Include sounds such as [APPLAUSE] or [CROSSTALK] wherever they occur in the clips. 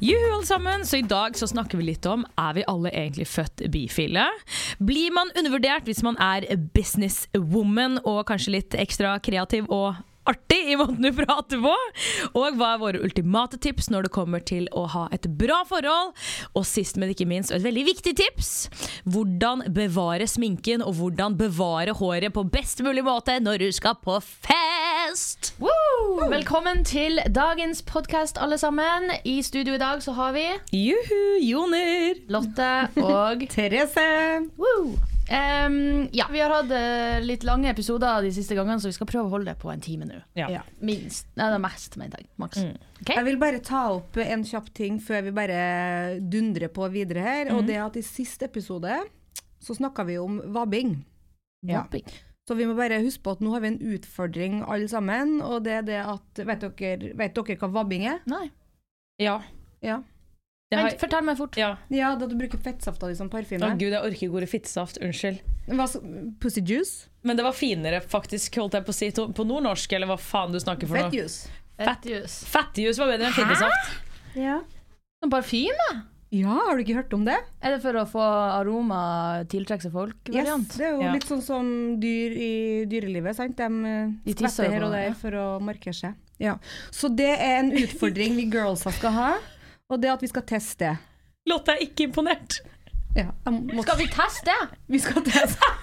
Juhu, alle sammen! Så i dag så snakker vi litt om er vi alle egentlig født bifile. Blir man undervurdert hvis man er businesswoman og kanskje litt ekstra kreativ og artig i måten du prater på? Og hva er våre ultimate tips når det kommer til å ha et bra forhold? Og sist, men ikke minst, og et veldig viktig tips hvordan bevare sminken og hvordan bevare håret på best mulig måte når du skal på fest! Woo! Velkommen til dagens podkast, alle sammen. I studio i dag så har vi Juhu, Joner! Lotte og Therese. Woo! Em, ja, vi har hatt eh, litt lange episoder de siste gangene, så vi skal prøve å holde det på en time nå. Ja. Ja. Minst. Nei, det er mest, mener jeg. Maks. Ok? Jeg vil bare ta opp en kjapp ting før vi bare dundrer på videre her. Og det er at i siste episode så snakka vi om vabbing. Ja. Så vi må bare huske på at nå har vi en utfordring alle sammen, og det er det at Vet dere, vet dere hva vabbing er? Nei. Ja. Ja. Det har, Vent, fortell meg fort. ja. Ja, da du bruker fettsafta di som Å oh, gud, jeg orker ikke ordet fittesaft. Unnskyld. Hva Pussy juice? Men det var finere, faktisk, holdt jeg på å si. På nordnorsk, eller hva faen du snakker for Fettjuice. noe. Fettjuice. Fettjus var bedre enn fittesaft. Ja. Som parfyme? ja, har du ikke hørt om det? Er det for å få aroma tiltrekke seg Yes, folk-variant? det er jo Ja. litt sånn som dyr i dyrelivet, sant? De, eh, De tisser skvetter her og der ja. for å markere seg. Ja. Så det er en utfordring vi girlsa skal ha, og det at vi skal teste det. Lotte er ikke imponert. Ja, må, Skal vi teste? vi skal teste. [LAUGHS]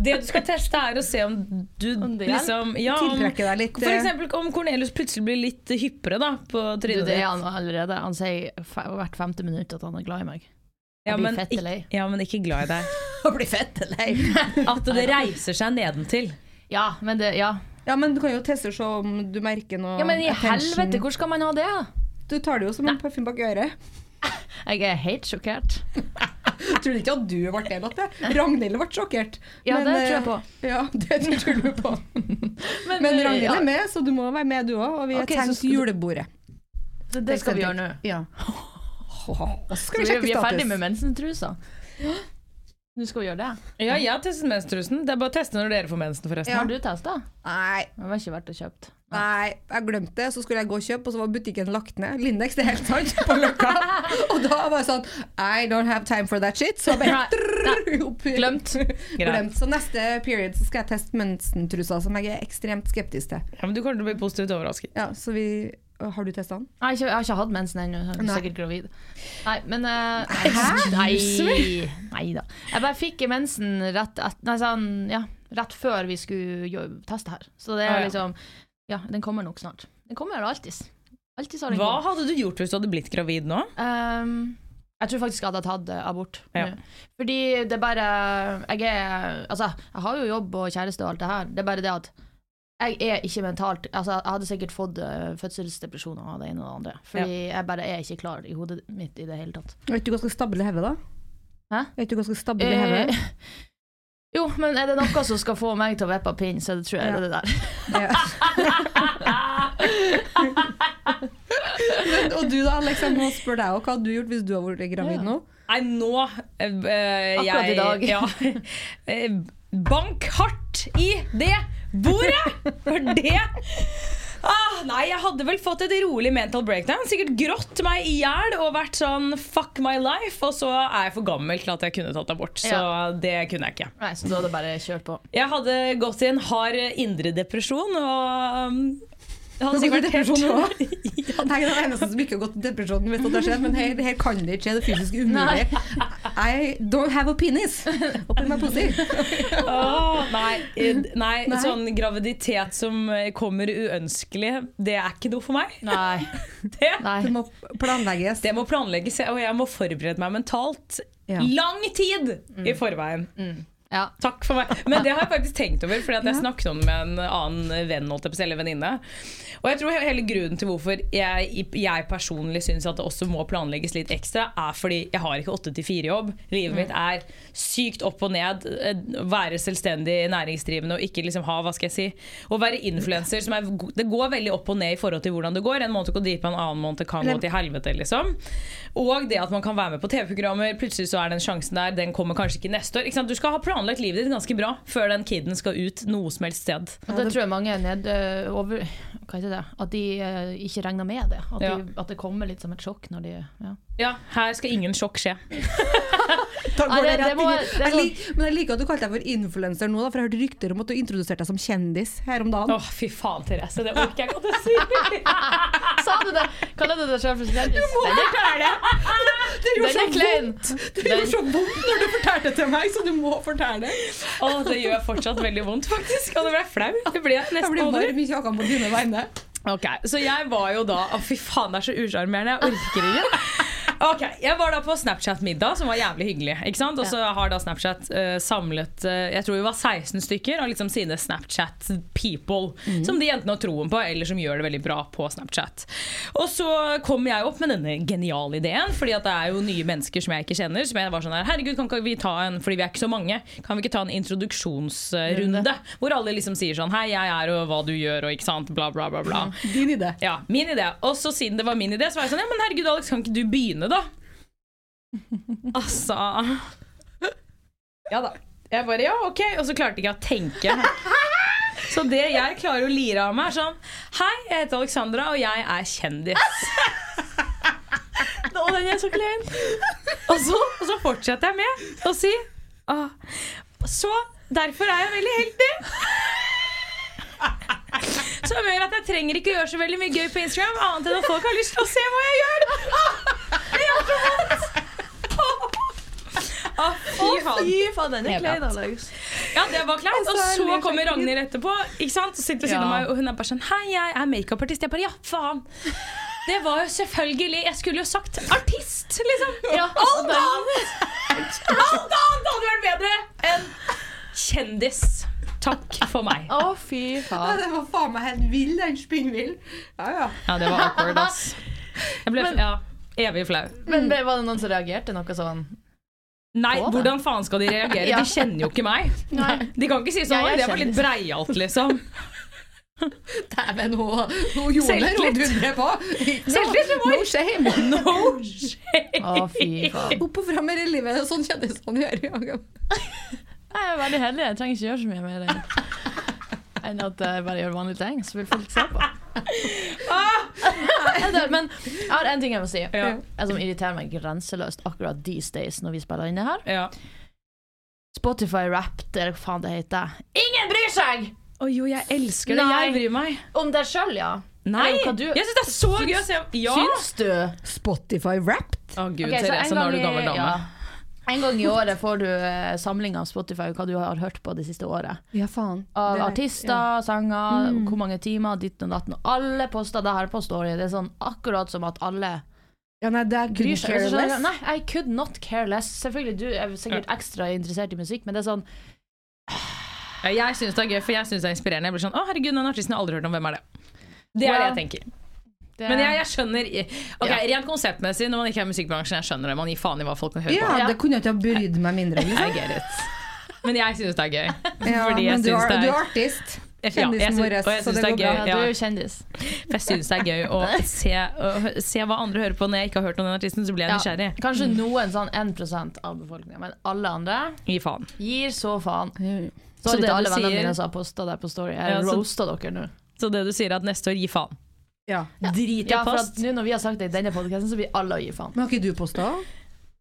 Det du skal teste, er å se om du Om det liksom ja, om, deg litt. For eh, eksempel om Cornelius plutselig blir litt hyppere da, på Du, trynet det ditt. han allerede. Han sier hvert femte minutt at han er glad i meg. Ja, men fette ikk- lei. Ja, men ikke glad i deg. [LAUGHS] Å blir fette lei. [LAUGHS] At det reiser seg nedentil. Ja, men det Ja. Ja, men du kan jo teste og se om du merker noe ja, men i attention. helvete, hvor skal man ha det? da? Du tar det jo som en parfyme bak øret. [LAUGHS] Jeg er helt sjokkert. [LAUGHS] Tror du ikke at du ble det, Lotte? Ragnhild ble sjokkert. Ja, Men, det tror jeg eh, på. [LAUGHS] Ja, det tror du på. Men men Ragnhild ja, er med, så du må være med du òg. Og vi har Ok, så tenkt julebordet. Så det skal vi gjøre nå. Ja. Skal vi sjekke status? vi er ferdig med mensentrusa. Nå skal vi gjøre det. Ja, jeg har testet menstrusen. Det er bare å teste når dere får mensen, forresten. Har du testa? Nei, Det var ikke verdt å kjøpe. Nei, jeg glemte det. Så skulle jeg gå og kjøpe, og så var butikken lagt ned. Lindex, det er helt sant, [LAUGHS] på Løkka. [LAUGHS] Og da var jeg sånn I don't have time for that shit. Så jeg bare [LAUGHS] opp, Glemt. Glemt. Så neste period så skal jeg teste mensentrusa, som jeg er ekstremt skeptisk til. Ja, men du kommer til å bli positivt overrasket. Ja, så vi Har du testa den? Nei, jeg har ikke hatt mensen ennå. Jeg er sikkert gravid. Nei, men uh? Nei, nei da. Jeg bare fikk mensen rett, et, nei, sånn, ja, rett før vi skulle teste her. Så det er liksom Ja, den kommer nok snart. Den kommer alltids. Alltid har den Hva kommet. hadde du gjort hvis du hadde blitt gravid nå? Um, jeg tror faktisk jeg hadde tatt eh, abort. Ja. Fordi det er bare Jeg er Altså, jeg har jo jobb og kjæreste og alt det her. Det er bare det at jeg er ikke mentalt Altså, jeg hadde sikkert fått uh, fødselsdepresjoner av det ene og det andre. Fordi jeg bare er ikke klar i hodet mitt i det hele tatt. Vet du hva skal stable hodet, da? Hæ? Vet du hva skal stable hodet? Jo, men er det noe som skal få meg til å vippe pinnen, så det tror jeg Ja. det er det der. Ja. [LAUGHS] Men, og du da, Alex, jeg må spørre deg òg. hva hadde du gjort hvis du hadde vært gravid Ja. nå? Nei, nå øh, Akkurat i dag. [LAUGHS] Ja. Eh, Bank hardt i det bordet! For det ah, Nei, jeg hadde vel fått et rolig mental breakdown. Sikkert grått meg i hjel og vært sånn fuck my life. Og så er jeg for gammel til at jeg kunne tatt abort, så det kunne jeg ikke. Nei, så da hadde bare kjørt på. Jeg hadde gått i en hard indre depresjon og um, Det hadde har sikkert vært helt- nå òg? [LAUGHS] det er eneste som ikke har gått i depresjon, vet at det skjer, men her, her kan det ikke skje. Det er fysisk umulig. I don't have a penis. Oppi meg. [LAUGHS] Åh, nei, eh, nei, Nei. sånn graviditet som eh, kommer uønskelig, det er ikke noe for meg. Nei. [LAUGHS] Det, Nei. Det må planlegges. det må planlegges, og jeg må forberede meg mentalt Ja. lang tid i forveien. Ja. Takk for meg. Men det har jeg faktisk tenkt over, fordi jeg snakket om det med en annen venn eller venninne. Og jeg tror hele grunnen til hvorfor jeg, jeg personlig syns at det også må planlegges litt ekstra, er fordi jeg har ikke åtte til fire-jobb. Livet mitt er sykt opp og ned. eh, Være selvstendig næringsdrivende og ikke liksom ha, hva skal jeg si Å være influenser som er Det går veldig opp og ned i forhold til hvordan det går. En måned kan drive på en annen måned kan gå til helvete, liksom. Og det at man kan være med på TV-programmer, plutselig så er den sjansen der, den kommer kanskje ikke neste år. Ikke? Du skal ha planlagt livet ditt ganske bra før den kiden skal ut noe som helst sted. Ja, det tror jeg mange er ned, øh, over Hva heter det? At de uh, ikke regner med det. At, Ja. de, at det kommer litt som et sjokk når de ja. Ja, her skal ingen sjokk skje. [LAUGHS] Nei, det det- det må- inn i- det jeg lik- Men jeg liker at du kalte deg for influenser nå, da, for jeg hørte rykter om at du introduserte deg som kjendis her om dagen. Å, fy faen, Therese. Det orker jeg ikke å si. [LAUGHS] Sa du det? Kaller du deg selv for kjendis? [LAUGHS] Den er, Det den så vondt. Det gjorde så vondt når du fortalte det til meg, så du må fortelle det. Å, det gjør fortsatt veldig vondt, faktisk. Og det ble flau. Det ble jeg Jeg blir varm i kjakan på dine vegne. Ok, Så jeg var jo da Å, fy faen, det er så usjarmerende. Jeg orker ikke. Ok, Jeg var da på Snapchat-middag, som var jævlig hyggelig. ikke sant? Og så har da Snapchat uh, samlet uh, Jeg tror vi var 16 stykker av liksom sine Snapchat-people. Som de enten har troen på, eller som gjør det veldig bra på Snapchat. Og så kom jeg opp med denne geniale ideen, fordi at det er jo nye mennesker som jeg ikke kjenner. Som jeg var sånn her, herregud, kan ikke vi ta en Fordi vi er ikke så mange, kan vi ikke ta en introduksjonsrunde? Hvor alle liksom sier sånn Hei, jeg er, og hva du gjør, og ikke sant, bla, bla, bla. bla. Din idé. Ja, min idé. Og så siden det var min idé, så var jeg sånn Ja, men herregud, Alex, kan ikke du begynne, da? altså Ja da. Jeg bare ja, ok. Og så klarte ikke å tenke. Så det jeg klarer å lire av meg, er sånn Hei, jeg heter Alexandra, og jeg er kjendis. Og den er så klein. Og så, og så fortsetter jeg med å si ah, Så derfor er jeg veldig heldig. Som gjør at jeg trenger ikke gjøre så veldig mye gøy på Instagram, annet enn at folk har lyst til å se hva jeg gjør. Det gjør så vondt. Å, fy faen. Den er klein. Alex. Ja, det var kleint. Og Så så kommer Ragnhild etterpå, ikke sant? og sitter ved siden av meg, og hun er bare sånn Hei, jeg er makeupartist. Jeg bare ja, faen. Det var jo selvfølgelig Jeg skulle jo sagt artist, liksom. Ja, Alt annet Alt annet hadde vært bedre enn kjendis. Takk for meg. Å, fy Ja, faen. det var faen meg helt vill, den spinnvill. Ja, ja. Ja, det var awkward, ass. Jeg ble ja, evig flau. Men var det noen som reagerte noe sånn? Nei, På hvordan faen skal de reagere? Ja. De kjenner jo ikke meg. Nei. De kan ikke si sånn Ja, Oi, det var litt breialt, liksom. Dæven, hun det, hun dundrer på. Selvtillit, No, no shame. No [LAUGHS] shame. Å, fy faen. Opp og fram i livet, sånn kjennes han gjør. Ja. Jeg er veldig heldig. Jeg trenger ikke gjøre så mye mer enn enn at jeg bare gjør vanlige ting, så vil folk se på. [LAUGHS] Men jeg har en ting jeg må si, Ja. som irriterer meg grenseløst akkurat these days når vi spiller inn det her. Ja. Spotify Wrapped, eller hva faen det heter. Ingen bryr seg Å jo, jeg elsker det. Nei. Jeg bryr meg. om deg sjøl, ja. Nei! Du- Jeg syns det er så gøy å se. Ja! Syns du? Spotify Wrapped. Å gud, okay, Therese, nå er du gammel dame. ja. En gang i året får du eh, samling av Spotify hva du har hørt på det siste året. Ja, faen. Av Det er- artister, ja. sanger, Mm. hvor mange timer, ditt og datten. Og alle poster det her på Story. Det er sånn akkurat som at alle Ja, nei, det er bryr seg. Og så skjønner jeg, careless. Nei, I could not care less. Selvfølgelig, du er sikkert ekstra interessert i musikk, men det er sånn Ja, Jeg syns det er gøy, for jeg syns det er inspirerende. Jeg blir sånn Å, herregud, den artisten har jeg aldri hørt om. Hvem er det? Det er Ja. det jeg tenker. Det, Men jeg, jeg skjønner Ok, Ja. Rent konseptmessig, når man ikke er i musikkbransjen, jeg skjønner det. Man gir faen i hva folk kan høre Ja, Ja. det kunne jeg ikke ha brydd meg mindre. på. Liksom. Men jeg syns det er gøy. [LAUGHS] Ja, Fordi jeg men du er, det du er er artist. Kjendisen vår, så det det er går gøy. ja, Ja. du er jo kjendis. For jeg syns det er gøy å se, å se hva andre hører på når jeg ikke har hørt om den artisten. Så blir jeg Ja, nysgjerrig. kanskje noen sånn 1 av befolkninga, men alle andre Gi faen. gir så faen. Så, Så det alle du vennene sier- mine som har posta der på Story. Jeg Ja, roasta dere nå. Så det du sier, er at neste år, gi faen. Ja. Drit i Ja, for post. at nå når vi har sagt det i denne podkasten, så blir alle å gi faen. Men har ikke du posta?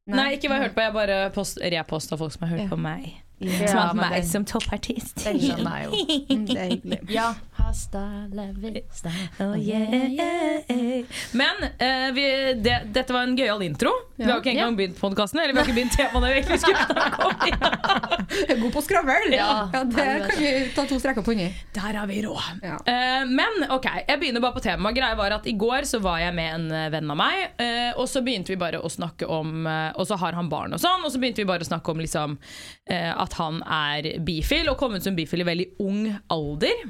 Nei, ikke hva jeg har hørt på. Jeg bare post, reposta folk som har hørt Ja. på meg. Ja, som har meg den- som toppartist. Den skjønner jeg jo. Mm, [LAUGHS] Det er hyggelig. Ja, Hasta la vista. Oh, Men uh, vi, det, dette var en gøyal intro. Vi har ikke engang begynt podkasten. Eller vi har ikke begynt temaene vi egentlig skulle snakke om. [LAUGHS] Jeg er god på skravl! Ja. det kan vi ta to streker på under. Der har vi råd. Ja. Eh, men ok, jeg begynner bare på temaet. Greia var at I går så var jeg med en eh, venn av meg, uh, og så begynte vi bare å snakke om Og så har han barn og sånn, og så begynte vi bare å snakke om liksom, eh, at han er bifil, og kom ut som bifil i veldig ung alder.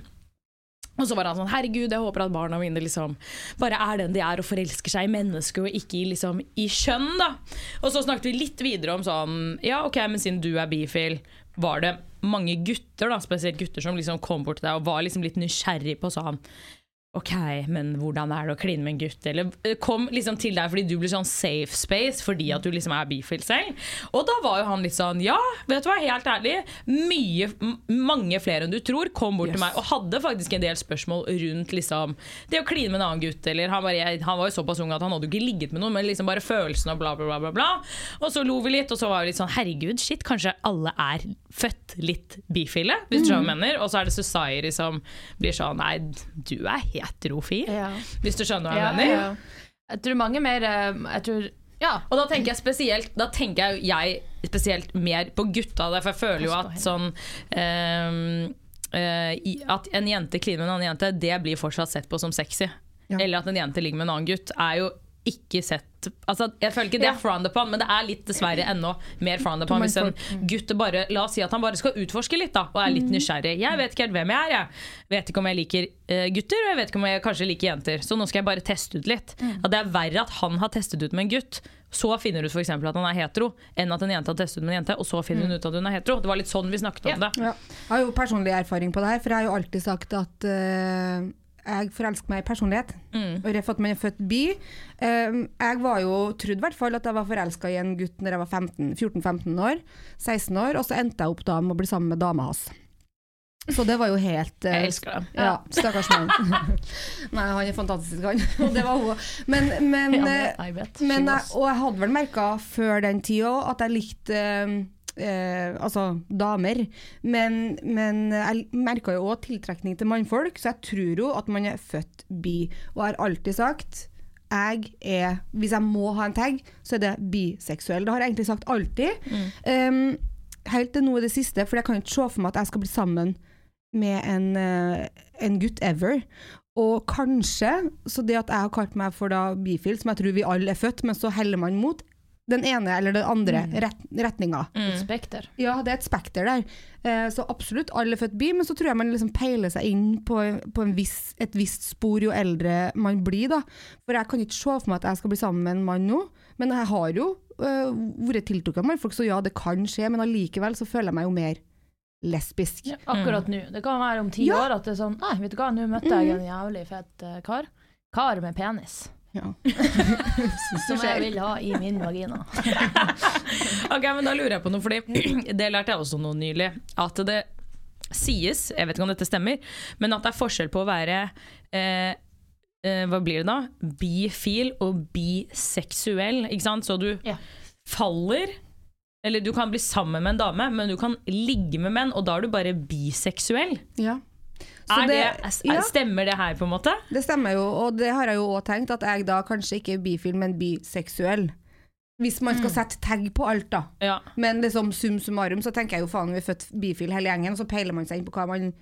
Og så var han sånn Herregud, jeg håper at barna mine liksom bare er den de er og forelsker seg i mennesket og ikke liksom, i kjønn. da Og så snakket vi litt videre om sånn Ja, ok, men siden du er bifil, var det mange gutter, da spesielt gutter, som liksom kom bort til deg og var liksom litt nysgjerrig på sånn Ok, men hvordan er det å kline med en gutt? Eller eh, kom liksom til deg fordi du blir sånn safe space fordi at du liksom er bifil selv. Og da var jo han litt sånn Ja, vet du hva, helt ærlig. Mye, mange flere enn du tror kom bort til meg og hadde faktisk en del spørsmål rundt liksom det å kline med en annen gutt. Eller han, bare, han var jo såpass ung at han hadde jo ikke ligget med noen, men liksom bare følelsen og bla, bla, bla. bla, bla. Og så lo vi litt, og så var vi litt sånn Herregud, shit, kanskje alle er født litt bifile, hvis du skjønner hva jeg mener. Og så er det society som blir sånn Nei, du er heterofil. Ja. Hvis du skjønner hva jeg Ja, mener. ja. Jeg tror mange mer eh, Jeg tror Ja. Og da tenker jeg spesielt Da tenker jeg, jeg spesielt mer på gutta, for jeg føler jo at sånn um, uh, At en jente kliner med en annen jente, det blir fortsatt sett på som sexy. Eller at en jente ligger med en annen gutt, er jo ikke sett Altså, jeg føler ikke det er frowned upon, men det er litt dessverre ennå mer frowned upon hvis en gutt bare La oss si at han bare skal utforske litt da, og er litt nysgjerrig. Jeg vet ikke helt hvem jeg er. Jeg vet ikke om jeg liker eh, gutter, og jeg vet ikke om jeg kanskje liker jenter. Så nå skal jeg bare teste ut litt. At det er verre at han har testet ut med en gutt, så finner ut for at han er hetero, enn at en jente har testet ut med en jente, og så finner hun ut at hun er hetero. Det var litt sånn vi snakket om det. Ja. Jeg har jo personlig erfaring på det her, for jeg har jo alltid sagt at eh, jeg forelsker meg i personlighet. Mm. Og ref at man er født by. Um, jeg var jo, trodde i hvert fall at jeg var forelska i en gutt når jeg var 14-15 år. 16 år, og så endte jeg opp da med å bli sammen med dama hans. Så det var jo helt uh, Jeg elsker det. Ja, stakkars mann. [LAUGHS] Nei, han er fantastisk, han. Og [LAUGHS] det var hun. Men, men, Ja, men, men jeg, og jeg hadde vel merka før den tida òg at jeg likte eh, eh, altså damer. Men, men jeg merka jo òg tiltrekning til mannfolk, så jeg tror jo at man er født bi. Og har alltid sagt jeg er, Hvis jeg må ha en tag, så er det biseksuell. Det har jeg egentlig sagt alltid. Um, helt til nå i det siste, for jeg kan ikke se for meg at jeg skal bli sammen med en, uh, en gutt ever. Og kanskje, så det at jeg har kalt meg for da bifil, som jeg tror vi alle er født, men så heller man mot den ene eller den andre ret retninga. Et spekter. Ja, det er et spekter der. Eh, så absolutt alle er født bi, men så tror jeg man liksom peiler seg inn på, på en viss, et visst spor jo eldre man blir, da. For jeg kan ikke se for meg at jeg skal bli sammen med en mann nå, men jeg har jo eh, vært tiltrukket av mannfolk, så ja, det kan skje, men allikevel så føler jeg meg jo mer lesbisk. Ja, akkurat nå. Det kan være om ti Ja. år at det er sånn Nei, vet du hva, nå møtte jeg en jævlig fet eh, kar. Kar med penis. Ja. [LAUGHS] Som jeg vil ha i min vagina. [LAUGHS] Ok, men Da lurer jeg på noe, fordi [CLEARS THROAT] det lærte jeg også noe nylig. At det sies, jeg vet ikke om dette stemmer, men at det er forskjell på å være eh, eh, Hva blir det da? Bifil og biseksuell. Ikke sant? Så du Ja. faller Eller du kan bli sammen med en dame, men du kan ligge med menn, og da er du bare biseksuell. Ja. Så det, det-. Stemmer det her, på en måte? Det stemmer jo, og det har jeg jo òg tenkt, at jeg da kanskje ikke er bifil, men biseksuell. Hvis man skal sette tagg på alt, da. Ja. Men liksom sum summarum så tenker jeg jo faen vi er født bifil hele gjengen, og så peiler man seg inn på hva man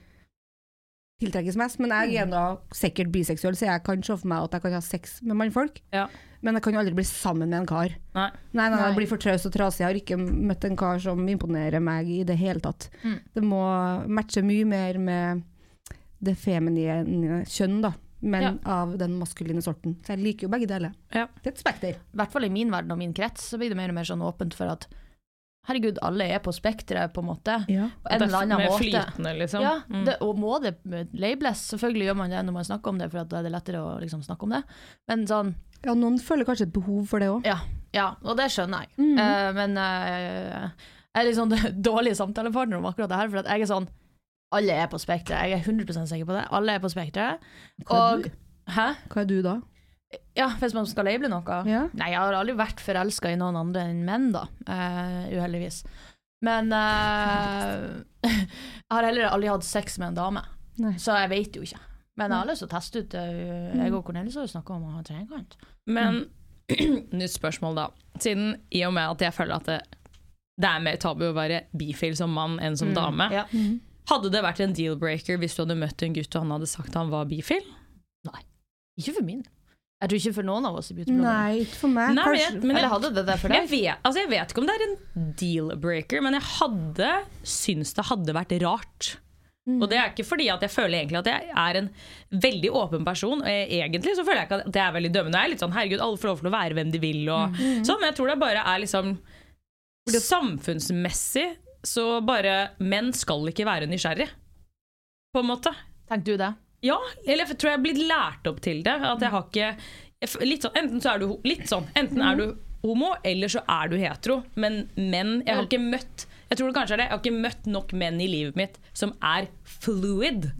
tiltrekkes mest. Men jeg er da sikkert biseksuell, så jeg kan se for meg at jeg kan ha sex med mannfolk. Ja. Men jeg kan jo aldri bli sammen med en kar. Nei. Nei, nei, Nei. jeg blir for traus og trasig. Jeg har ikke møtt en kar som imponerer meg i det hele tatt. Mm. Det må matche mye mer med det feminine kjønn, da. Men Ja. av den maskuline sorten. Så jeg liker jo begge deler. Ja. Det er et spekter. I hvert fall i min verden og min krets så blir det mer og mer sånn åpent for at herregud, alle er på spekteret, på en måte. Ja. På en eller annen måte. flytende, liksom. Ja, Mm. det, og må det labels? Selvfølgelig gjør man det når man snakker om det, for at da er det lettere å liksom snakke om det. Men sånn, ja, noen føler kanskje et behov for det òg. ja, ja og det skjønner jeg. Mm -hmm. uh, men uh, jeg er litt sånn [LAUGHS] dårlig samtalepartner om akkurat det her, for at jeg er sånn Alle er på spekteret, jeg er 100 sikker på det. Alle er på spekteret. Er Og du? Hæ? Hva er du da? Ja, hvis man skal label noe? Ja. Nei, jeg har aldri vært forelska i noen andre enn menn, da. Uh, uheldigvis. Men uh, [LAUGHS] jeg har heller aldri hatt sex med en dame. Nei. Så jeg vet jo ikke. Men jeg har lyst til å teste ut eh, Jeg og Cornelis har jo snakka om å ha trekant. Men [CLEARS THROAT] nytt spørsmål, da. Siden i og med at jeg føler at det, det er mer tabu å være bifil som mann enn som dame. Ja. Hadde det vært en deal-breaker hvis du hadde møtt en gutt og han hadde sagt han var bifil? Nei. Ikke for min. Jeg tror ikke for noen av oss i. Nei, ikke for meg. Nei, men jeg- men Eller hadde det det for Jeg vet, altså jeg vet ikke om det er en deal-breaker, men jeg hadde syntes det hadde vært rart. Mm. Og det er ikke fordi at jeg føler egentlig at jeg er en veldig åpen person. Og jeg, egentlig så føler jeg ikke at det er veldig dømmende. Jeg er litt sånn, herregud, Alle får lov til å være hvem de vil. Og, Mm. sånn, men jeg tror det bare er liksom Samfunnsmessig så bare Menn skal ikke være nysgjerrig. På en måte. Tenkte du det? Ja, eller jeg tror jeg er blitt lært opp til det. At jeg har ikke sånn, Enten så er du litt sånn Enten er du homo, eller så er du hetero. Men menn Jeg har ikke møtt Jeg tror det kanskje er det Jeg har ikke møtt nok menn i livet mitt som er fluid.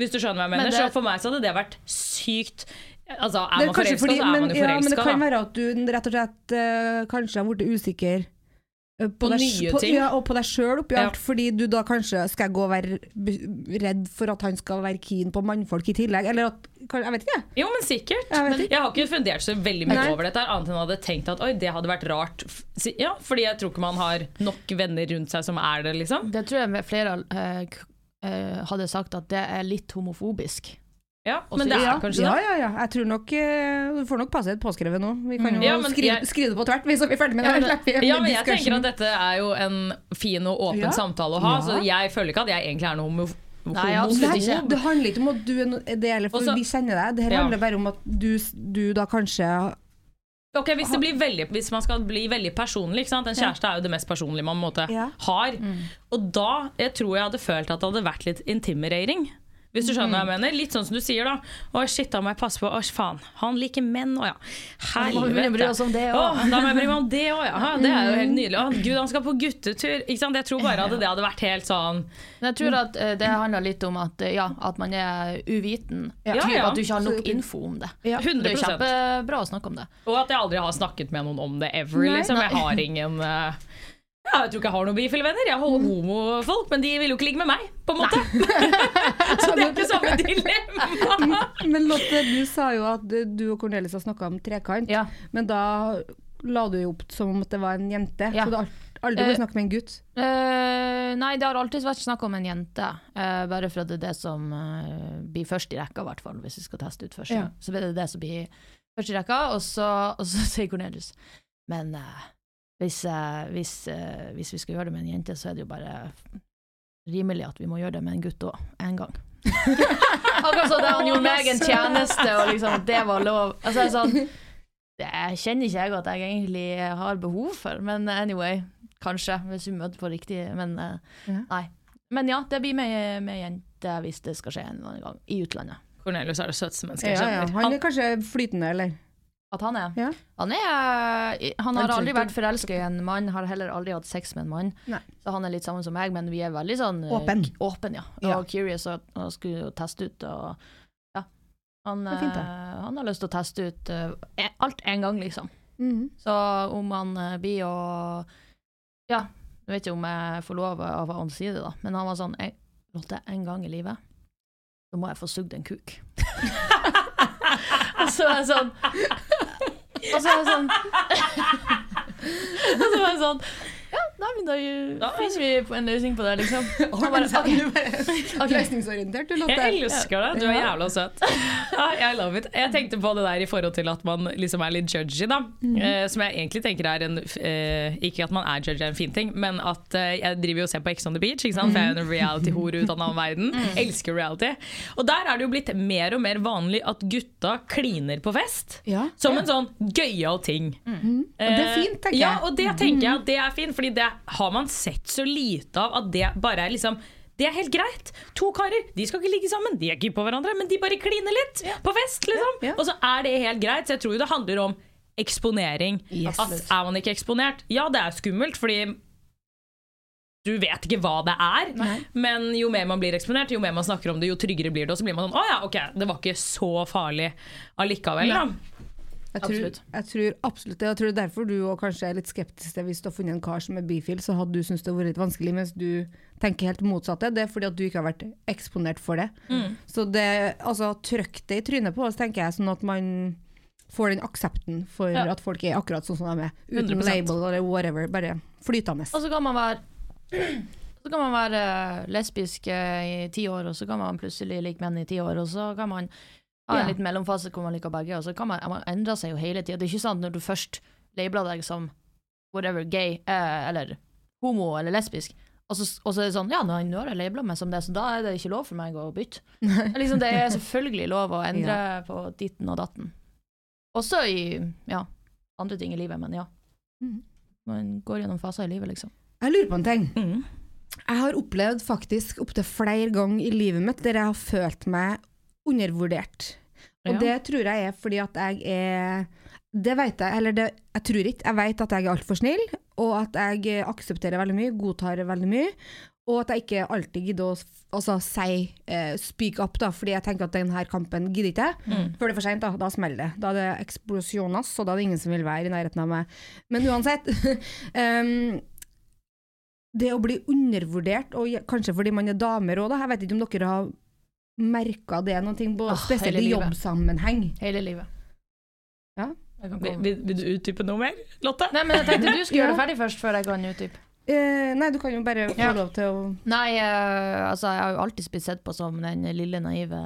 Hvis du skjønner hva jeg mener. Men det- Så for meg så hadde det vært sykt Altså, er man forelska, så er man jo ja, men det kan da. være at du rett og slett uh, kanskje har blitt usikker På deg, nye på, ting. Ja, og på deg sjøl oppi Ja. alt, fordi du da kanskje skal gå og være redd for at han skal være keen på mannfolk i tillegg, eller at Jeg vet ikke. Jo, men sikkert. Jeg Men jeg har ikke fundert så veldig mye Nei. over dette, annet enn jeg hadde tenkt at oi, det hadde vært rart. Ja, fordi jeg tror ikke man har nok venner rundt seg som er det, liksom. Det tror jeg flere uh, eh, hadde sagt at det er litt homofobisk. Ja, men det er ja, kanskje ja, det. ja, ja. Jeg tror nok eh, Du får nok passe et påskrevet nå. Vi kan jo Mm. Ja, men skrive, jeg- skrive det på tvert, vi, så vi er ferdig med Ja, det. men- slipper vi Ja, men jeg discussion. tenker at dette er jo en fin og åpen Ja. samtale å ha, Ja. så jeg føler ikke at jeg egentlig er noe homo Nei, absolutt Nei, ikke. det handler ikke om at du er no- det, eller for Også- vi kjenner deg. Det her Ja. handler bare om at du, du da kanskje Ok, hvis, det blir veldig, hvis man skal bli veldig personlig, ikke sant? en kjæreste er jo det mest personlige man på en måte Ja. har. Og da jeg tror jeg hadde følt at det hadde vært litt intimidating. Hvis du skjønner hva jeg mener. Litt sånn som du sier, da. Å shit, da må jeg passe på. Å faen, han liker menn, å ja. Helvete. Å, da må jeg bry meg om det òg, ja. Ha, Det er jo helt nydelig. Å, Gud, han skal på guttetur. Ikke sant? Jeg tror bare at det hadde vært helt sånn Men jeg tror at eh, det handler litt om at, eh, ja, at man er uviten. Ja. Typ Ja. At du ikke har nok info om det. Ja. 100%. Det er kjempebra å snakke om det. Og at jeg aldri har snakket med noen om det ever, liksom. Jeg har ingen eh, ja, jeg tror ikke jeg har noen bifile venner. Jeg har homofolk, men de vil jo ikke ligge med meg, på en måte. [LAUGHS] Så det er ikke samme dilemma. Men Lotte, du sa jo at du og Cornelis har snakka om trekant, Ja. men da la du jo opp som om at det var en jente. Ja. Så du har aldri Eh, vært snakket med en gutt. Uh, nei, det har alltid vært snakk om en jente. Uh, bare for at det er det som uh, blir først i rekka, i hvert fall, hvis vi skal teste ut først. Ja. Så blir det det som blir først i rekka, og så, og så sier Cornelius Men eh, hvis, eh, hvis, eh, hvis vi skal gjøre det med en jente, så er det jo bare rimelig at vi må gjøre det med en gutt òg, en gang. [LAUGHS] Akkurat som da han gjorde meg en tjeneste, og liksom det var lov. Altså, jeg sånn, det kjenner ikke jeg at jeg egentlig har behov for, men anyway, kanskje, hvis vi møter på riktig, men eh, nei. Men ja, det blir med, med jente hvis det skal skje en eller annen gang, i utlandet. Cornelius er det søteste mennesket jeg jeg ja. ja. Han er kanskje flytende, eller? At han er? Ja. Han er Han har aldri vært forelska i en mann, har heller aldri hatt sex med en mann. Nei. Så han er litt sammen som meg, men vi er veldig sånn eh, Åpen. åpen ja. Og Ja. curious og, og skulle teste ut og ja. Han, fint, eh, han har lyst til å teste ut e- alt en gang, liksom. Mhm. Så om han uh, blir å Ja, jeg vet ikke om jeg får lov av han sier, det, da, men han var sånn «Jeg- Lotte, en gang i livet så må jeg få sugd en kuk. [LAUGHS] og så er jeg sånn Og så er jeg sånn [LAUGHS] Og så var jeg sånn nei, men da finner vi en løsning på det, liksom. [LAUGHS] Han bare, okay. [LAUGHS] Okay. Løsningsorientert, du, Lotte. Jeg elsker det. Du er jævla søt. I love it. Jeg tenkte på det der i forhold til at man liksom er litt judgy, da. Eh, som jeg egentlig tenker er en eh, Ikke at man er judgy er en fin ting, men at eh, jeg driver jo og ser på Ex on the Beach, ikke sant? for jeg er jo en reality-hore ut av en annen verden. Elsker reality. Og der er det jo blitt mer og mer vanlig at gutta kliner på fest. Ja. Som en sånn gøyal ting. Og det er fint, tenker jeg. ja, og det tenker jeg at det er fint, fordi det har man sett så lite av at det bare er liksom det er helt greit. To karer de skal ikke ligge sammen, de er ikke på hverandre, men de bare kliner litt på fest. liksom. Ja, ja. Og så er det helt greit. Så jeg tror jo det handler om eksponering. Yes. At Er man ikke eksponert, ja det er skummelt, fordi du vet ikke hva det er. Men jo mer man blir eksponert, jo mer man snakker om det, jo tryggere blir det. Og så blir man sånn Å ja, ok, det var ikke så farlig allikevel, da. Jeg tror, Absolutt. jeg tror absolutt det. Jeg tror det er derfor du kanskje er litt skeptisk til hvis du har funnet en kar som er bifil, så hadde du syntes det hadde vært litt vanskelig, mens du tenker helt motsatte. Det er fordi at du ikke har vært eksponert for det. Mm. Så det, altså, trykk det i trynet på oss, tenker jeg, sånn at man får den aksepten for Ja. at folk er akkurat sånn som de er. Uten 100%. label eller whatever, bare flytende. Og så kan man være så kan man være eh, lesbisk eh, i ti år, og så kan man plutselig like menn i ti år, og så kan man ha en Ja. liten mellomfase hvor man liker begge, og så kan man, man endre seg jo hele tida. Det er ikke sant når du først labeler deg som whatever, gay, eh, eller homo eller lesbisk, og så, og så er det sånn Ja, nå har jeg labela meg som det, så da er det ikke lov for meg å bytte. [LAUGHS] liksom, det er selvfølgelig lov å endre på ditten og datten. Også i ja, andre ting i livet, men ja. Mhm. Man går gjennom faser i livet, liksom. Jeg lurer på en ting. Mm. Jeg har opplevd faktisk opptil flere ganger i livet mitt der jeg har følt meg undervurdert. Og Ja. det tror jeg er fordi at jeg er Det vet jeg, eller det, jeg tror ikke. Jeg vet at jeg er altfor snill, og at jeg aksepterer veldig mye, godtar veldig mye. Og at jeg ikke alltid gidder å altså, si eh, speak up, da, fordi jeg tenker at denne kampen gidder ikke jeg. Mm. Før det er for seint, da. Da smeller det. Da er det eksplosjoner, og da er det ingen som vil være i nærheten av meg. Men uansett um, [LAUGHS] Det å bli undervurdert, og kanskje fordi man er damer òg, da. Jeg vet ikke om dere har merka det noen ting, både Ah, spesielt i jobbsammenheng. Hele livet. Ja. Vil, vil, vil du utdype noe mer, Lotte? Nei, men jeg tenkte du skulle [LAUGHS] Ja. gjøre det ferdig først, før jeg kan utdype. Eh, nei, du kan jo bare få Ja. lov til å Nei, eh, altså, jeg har jo alltid blitt sett på som den lille, naive,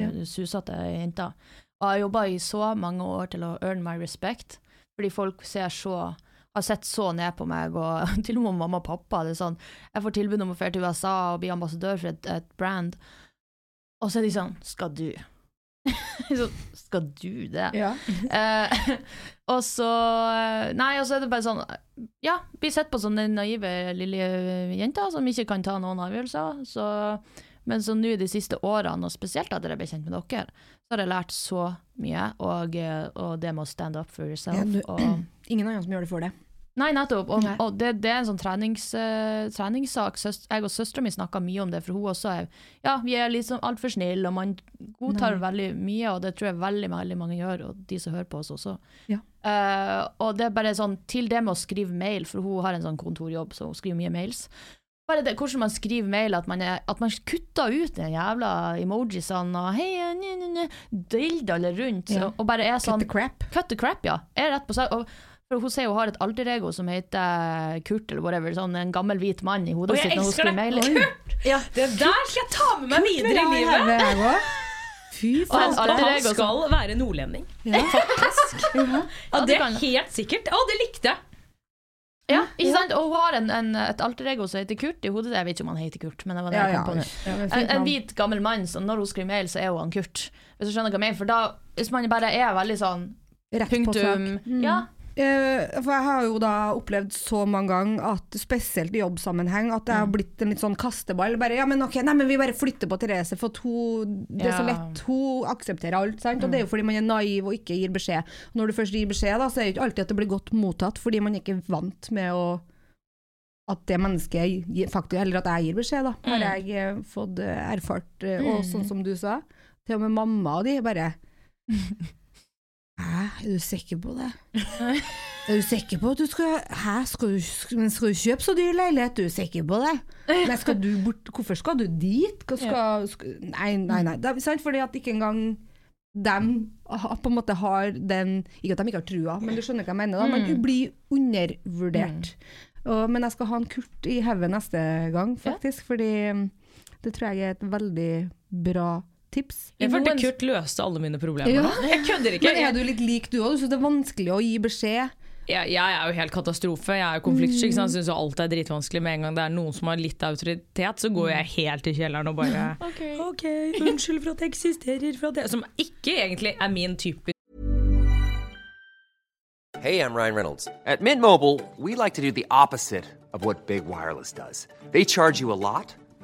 Ja. susete jenta. Og jeg har jobba i så mange år til å earn my respect, fordi folk ser så har sett så ned på meg, og [LAUGHS] til og med mamma og pappa. Det er sånn, jeg får tilbud om å dra til USA og bli ambassadør for et, et brand, og så er de sånn Skal du? [LAUGHS] så, skal du det? Ja. Eh, [LAUGHS] og så eh, Nei, og så er det bare sånn Ja, blir sett på som den naive lille jenta som ikke kan ta noen avgjørelser. Så, men så nå de siste årene, og spesielt etter jeg ble kjent med dere, så har jeg lært så mye, og, eh, og det med å stand up for yourself. Ja, du- og, [CLEARS THROAT] Ingen andre som gjør det for det. Nei, nettopp. Og, Nei. og det, det er en sånn trenings, uh, treningssak. Søst, jeg og søstera mi snakka mye om det, for hun også er Ja, vi er liksom altfor snille, og man godtar Nei. veldig mye, og det tror jeg veldig, veldig mange gjør, og de som hører på oss også. Ja. Uh, og det er bare sånn, til det med å skrive mail, for hun har en sånn kontorjobb, så hun skriver mye mails. Bare det, hvordan man skriver mail, at man, er, at man kutter ut den jævla emojisene og hei, nye, nye, nye, dilder dildaller rundt, Ja. og, bare er sånn Cut sånn the crap. Cut the crap, ja. Er rett på sak. Og for hun sier hun har et alterego som heter Kurt, eller whatever. Sånn en gammel hvit mann i hodet sitt når hun elsker skriver mail. [LAUGHS] Ja. Det der skal jeg ta med meg videre i livet! Fy Og faen. en Han skal være nordlending. Ja. Faktisk. [LAUGHS] Ja, Ja, det er helt sikkert. Å, det likte jeg! Ja, ikke sant? Og hun har en, en, et alter ego som heter Kurt i hodet. Jeg vet ikke om han heter Kurt, men det var det jeg kom på nå. En, en hvit, gammel mann, så når hun skriver mail, så er hun han Kurt. Hvis du skjønner hva jeg mener. For da, hvis man bare er veldig sånn Rett på sak. punktum Mm. Ja. Eh, for jeg har jo da opplevd så mange ganger at spesielt i jobbsammenheng at det har Mm. blitt en litt sånn kasteball. Bare, ja, men ok, nei, men vi bare flytter på Therese, for hun, det er så lett. Hun aksepterer alt. Sant? Og det er jo fordi man er naiv og ikke gir beskjed. Når du først gir beskjed, da, så er det ikke alltid at det blir godt mottatt, fordi man ikke er vant med å at det mennesket gir, faktisk, eller at jeg gir beskjed, da, har Mm. jeg eh, fått eh, erfart. Og Mm. sånn som du sa, til og med mamma og de bare [LAUGHS] Hæ, er du sikker på det? Er du sikker på at du skal Hæ, skal du, skal du kjøpe så dyr leilighet? Er du sikker på det? Nei, skal du bort, hvorfor skal du dit? Skal, skal, nei, nei, nei. Det er sant, fordi at ikke engang de på en måte har den Ikke at de ikke har trua, men du skjønner hva jeg mener. Da. Man Mm. blir undervurdert. Og, men jeg skal ha en Kurt i hodet neste gang, faktisk. Fordi mm, det tror jeg er et veldig bra tips. Jeg følte Noen- Kurt løste alle mine problemer. Ja. Jeg kødder ikke. Men er du litt lik du òg? Du syns det er vanskelig å gi beskjed? jeg, jeg er jo helt katastrofe. Jeg er jo konfliktsky. Jeg syns alt er dritvanskelig. Med en gang det er noen som har litt autoritet, så går jeg helt i kjelleren og bare [LAUGHS] OK, unnskyld for at jeg eksisterer. For at jeg, som ikke egentlig er min type Hey, I'm Ryan Reynolds. At Mint Mobile, we like to do the opposite of what Big Wireless does. They charge you a lot,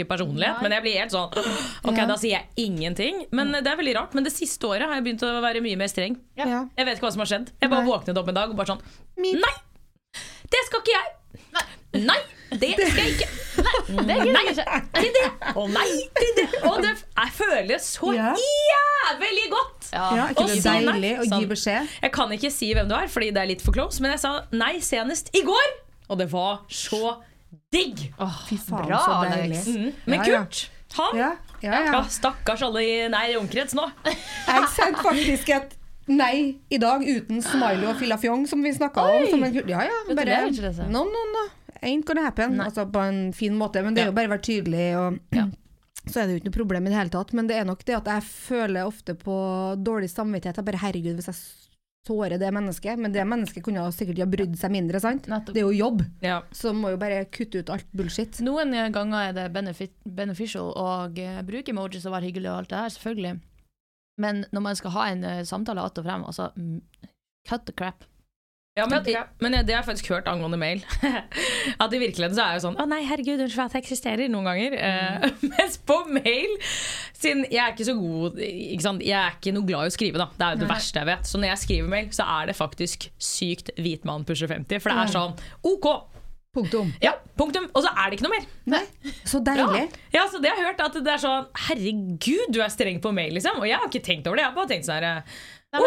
today. personlighet, men jeg blir helt sånn Ok, da sier jeg ingenting. Men det er veldig rart. Men det siste året har jeg begynt å være mye mer streng. Ja. Jeg vet ikke hva som har skjedd. Jeg bare Nei. våknet opp en dag og bare sånn Nei! Det skal ikke jeg! Nei! Det skal jeg ikke! Nei, Det gidder jeg ikke. Til det! Og nei til det! Og det jeg føles så jævlig godt! Ja, ikke det er deilig å gi Sånn. beskjed? Jeg kan ikke si hvem du er, fordi det er litt for close, men jeg sa nei senest i går! Og det var så digg! Fy faen, bra, så deilig. Mm. Men Ja, ja. Kurt, han Ja, ja, ja. Ja, stakkars alle i nær omkrets nå. [LAUGHS] Jeg sendte faktisk et nei i dag uten smiley og fillafjong, som vi snakka om. Som en, ja, ja, bare. No, no, no. Ain't gonna happen. Altså på en fin måte. Men det er jo bare å være tydelig, og [CLEARS THROAT] så er det jo ikke noe problem i det hele tatt. Men det er nok det at jeg føler ofte på dårlig samvittighet. Jeg bare herregud, hvis jeg sårer det mennesket. Men det mennesket kunne sikkert ha brydd seg mindre, sant? Nettopp. Det er jo jobb. Ja. Så må jo bare kutte ut alt bullshit. Noen ganger er det benefit, beneficial å eh, bruke emojis og være hyggelig og alt det her, selvfølgelig. Men når man skal ha en eh, samtale att og frem, altså mm, cut the crap. Ja, men, men det har jeg faktisk hørt angående mail. [LAUGHS] At i virkeligheten så er jeg sånn Å nei, herregud, unnskyld at jeg eksisterer noen ganger. Eh, [LAUGHS] mens på mail Siden jeg er ikke så god ikke? Jeg er ikke noe glad i å skrive, da. Det er jo det verste jeg vet. Så når jeg skriver mail, så er det faktisk sykt hvit mann pusher 50. For det er sånn OK! Punktum. Ja, punktum. Og så er det ikke noe mer. Nei, så deilig. Ja, så det har jeg hørt at det er sånn Herregud, du er streng på mail, liksom. Og jeg har ikke tenkt over det. Jeg har bare tenkt sånn her Nei,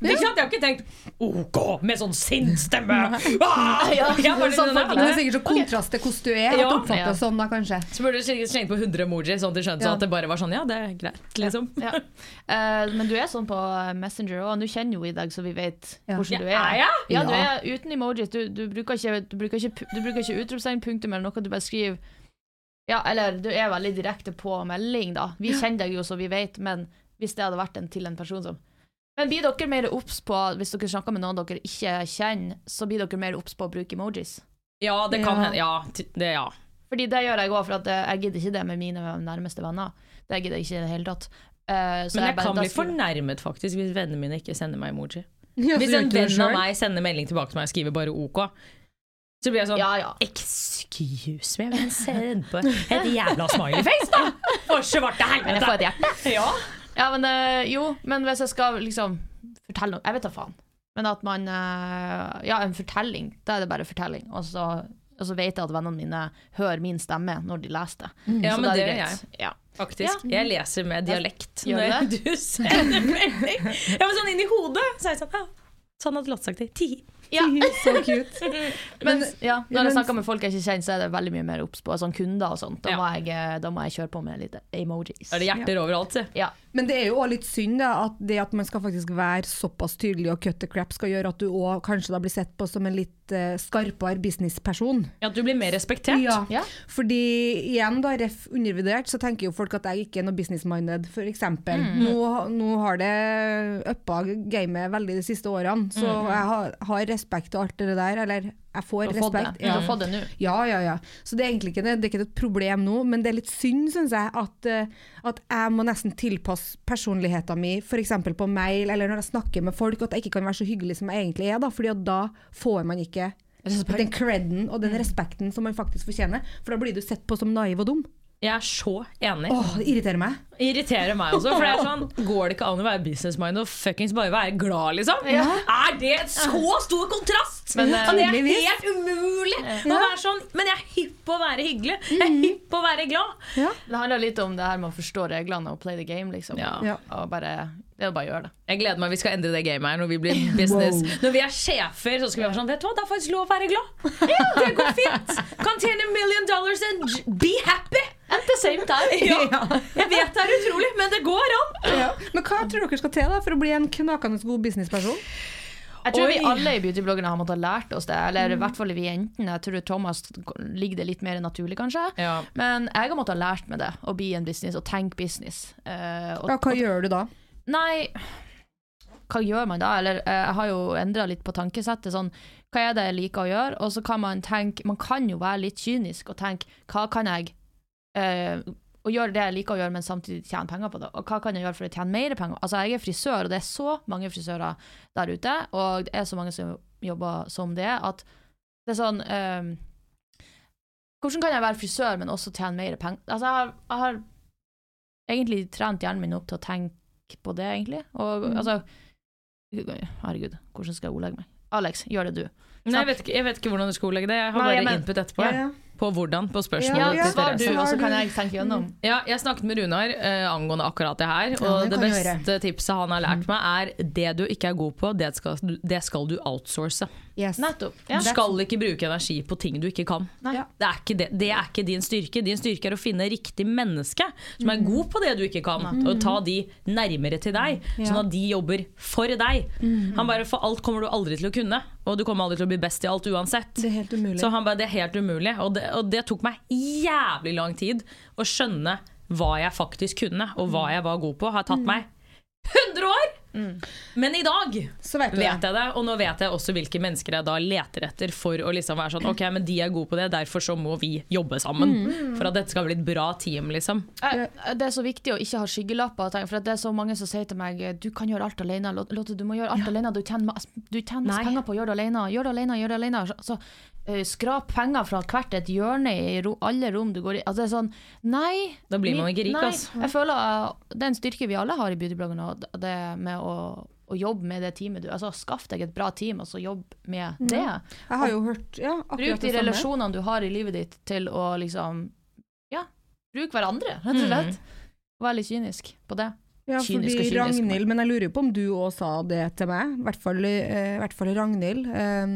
men- OK! Ikke sant? Jeg har ikke tenkt OK med sånn sinnsstemme Ah! Ja, Jeg bare, sånn nei, Det er sikkert så kontrast til hvordan du er, at Ja. du oppfatter sånn da, kanskje. Så burde du slenge på 100 emojis, sånn at de skjønte Ja. at det bare var sånn Ja, det er greit, liksom. Ja. Uh, [LAUGHS] men du er sånn på Messenger òg. Nå kjenner jo i dag, så vi vet Ja. hvordan du er. er? Ja, du er uten emojis. Du, du, bruker ikke, du bruker ikke, du bruker ikke utropstegn, punktum eller noe. Du bare skriver Ja, eller du er veldig direkte på melding, da. Vi kjenner deg jo, så vi vet, men hvis det hadde vært en til en person som Men blir dere mer obs på, hvis dere snakker med noen dere ikke kjenner, så blir dere mer obs på å bruke emojis? Ja, det kan hende. Ja, det, ja. Fordi det gjør jeg òg, for at eh, jeg gidder ikke det med mine nærmeste venner. Det gidder jeg ikke i det hele tatt. Uh, så Men jeg jeg kan bli fornærmet faktisk hvis vennene mine ikke sender meg emoji. [LAUGHS] Ja, Hvis en venn av meg sender melding tilbake til meg og skriver bare OK, så blir jeg sånn Ja, ja. Excuse me, men se på et jævla smileyface, da! [LAUGHS] For svarte Men jeg får et hjerte. Ja. Ja, men eh, jo, men hvis jeg skal liksom fortelle noe Jeg vet da faen. Men at man eh, Ja, en fortelling. Da er det bare fortelling. Og så, og så vet jeg at vennene mine hører min stemme når de leser det. Ja, Så men det gjør jeg. Ja. Faktisk. Jeg leser med dialekt Gjør du når det? du sender melding. Ja, men sånn inni hodet så er jeg sånn ja, Sånn hadde Lotte sagt det. Ti. [LAUGHS] Ja. Så cute. [LAUGHS] Men ja, når jeg snakker med folk jeg ikke kjenner, så er det veldig mye mer obs på sånn kunder og sånt. Da, Ja. må jeg, eh, da må jeg kjøre på med litt emojis. Er det hjerter overalt, si. Ja. Men det er jo òg litt synd da, at det at man skal faktisk være såpass tydelig og cut the crap skal gjøre at du også kanskje da blir sett på som en litt uh, skarpere businessperson. Ja, At du blir mer respektert. Ja. Ja. Fordi igjen da, ref undervurdert, så tenker jo folk at jeg ikke er noe business-minded, for eksempel. Nå, nå har det uppa gamet veldig de siste årene, så jeg har, har respekt og alt det der, eller jeg får respekt. Du har fått det nå. Ja, ja, ja. Så det er egentlig ikke, det, det er ikke et problem nå, men det er litt synd, syns jeg, at, eh, at jeg må nesten tilpasse personligheten min, f.eks. på mail, eller når jeg snakker med folk, at jeg ikke kan være så hyggelig som jeg egentlig er, da, fordi da får man ikke den creden og den respekten som man faktisk fortjener, for da blir du sett på som naiv og dum. Jeg er så enig. Åh, det irriterer meg. Irriterer meg også. For det er sånn, [LAUGHS] Går det ikke an å være businessmind og fuckings bare være glad, liksom? Er det en så stor kontrast?! Men, uh, det er helt umulig å være sånn. Men jeg er hypp på å være hyggelig. Jeg er hypp på å være glad. Det handler litt om det her med å forstå reglene og play the game, liksom. Ja. Ja. Og bare, det er å bare gjøre det. Jeg gleder meg, Vi skal endre det gamet her når vi blir [LAUGHS] business. Wow. Når vi er sjefer, så skal vi være sånn Vet du hva, det er faktisk lov å være glad. [LAUGHS] Det går fint. Kan tjene million dollars and be happy. And the same time. [LAUGHS] Ja. Jeg vet det er utrolig, men det går an! Ja. Men hva tror dere skal til da for å bli en knakende god businessperson? Jeg tror vi alle i beautybloggerne har måttet ha lært oss det. Eller i hvert fall vi jentene. Jeg tror Thomas ligger det litt mer naturlig, kanskje. Ja. Men jeg har måttet ha lært meg det, å bli en business og tenke business. Uh, og, Ja, hva gjør du da? Nei, hva gjør man da? Eller eh, jeg har jo endra litt på tankesettet. Sånn, hva er det jeg liker å gjøre? Og så kan man tenke Man kan jo være litt kynisk og tenke hva kan jeg eh, og gjøre det jeg liker å gjøre, men samtidig tjene penger på det. Og hva kan jeg gjøre for å tjene mer penger? Altså, jeg er frisør, og det er så mange frisører der ute, og det er så mange som jobber som det, at det er sånn eh, Hvordan kan jeg være frisør, men også tjene mer penger? Altså, jeg har, jeg har egentlig trent hjernen min opp til å tenke på det, egentlig. Og altså Herregud, hvordan skal jeg ordlegge meg? Alex, gjør det du. Nei, jeg vet, ikke, jeg vet ikke hvordan du skal ordlegge det. Jeg har Nei, bare men- input etterpå. Ja. På hvordan, på spørsmålet ja, svar du, og så kan jeg tenke gjennom. Ja, jeg snakket med Runar eh, angående akkurat det her. Ja, Og det det beste tipset han har lært meg, er det du ikke er god på, det skal, det skal du outsource. Yes. Nettopp. Du skal ikke bruke energi på ting du ikke kan. Nei. Ja. Det, er ikke det, det er ikke din styrke. Din styrke er å finne riktig menneske som er god på det du ikke kan, og ta de nærmere til deg, sånn at de jobber for deg. Han bare, For alt kommer du aldri til å kunne, og du kommer aldri til å bli best i alt uansett. Det er helt umulig. Så han bare, det er helt umulig. Og det, og det tok meg jævlig lang tid å skjønne hva jeg faktisk kunne, og hva jeg var god på. Har tatt meg 100 år! Men i dag Så vet du vet det. jeg det, og nå vet jeg også hvilke mennesker jeg da leter etter for å liksom være sånn Ok, men de er gode på det, derfor så må vi jobbe sammen. For at dette skal bli et bra team, liksom. Eh, Det er så viktig å ikke ha skyggelapper. For det er så mange som sier til meg du kan gjøre alt alene. Lot- Lotte, du må gjøre alt alene. Du tjener, du tjener penger på å gjøre det alene. Gjør det alene, gjør det alene. Så, eh, skrap penger fra hvert et hjørne i ro, alle rom du går i. Altså, det er sånn Nei. Da blir man ikke rik, nei. ass. Jeg føler uh, Det er en styrke vi alle har i beautybloggen, det- med å, å jobbe med det teamet du Altså skaff deg et bra team, og så jobb med det. Jeg har jo hørt ja, Bruk de relasjonene du har i livet ditt til å liksom Ja, bruk hverandre, rett og slett. Vær litt kynisk på det. Ja, Kynisk og fordi kynisk, Ragnhild, men jeg lurer jo på om du òg sa det til meg, i hvert fall, eh, hvert fall Ragnhild. Eh,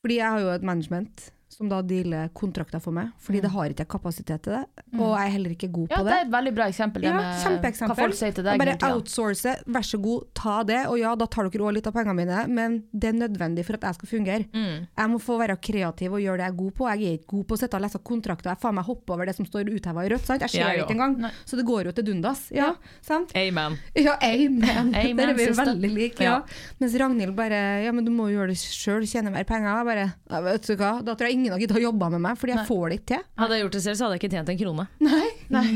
fordi jeg har jo et management som da dealer kontrakter for meg, fordi det har ikke jeg kapasitet til det, og jeg er heller ikke god Ja, på det er et veldig bra eksempel, det Ja, med hva folk sier til deg bare outsource, vær så god, ta det, og ja, da tar dere òg litt av pengene mine, men det er nødvendig for at jeg skal fungere. Mm. Jeg må få være kreativ og gjøre det jeg er god på. Jeg er ikke god på å sitte og lese kontrakter, jeg faen meg hopper over det som står utheva i rødt, sant? Jeg ser ja, det ikke engang. Nei. så det går jo til dundas. Ja, sant? Amen. Ja, amen. [LAUGHS] Amen, Der er vi sister. veldig like, ja. Mens Ragnhild bare Ja, men du må jo gjøre det sjøl, tjene mer penger. Jeg bare ja, Vet du hva, da tror jeg ingen har giddet å jobbe med meg, fordi jeg får det ikke til. Hadde jeg gjort det selv, så hadde jeg ikke tjent en krone.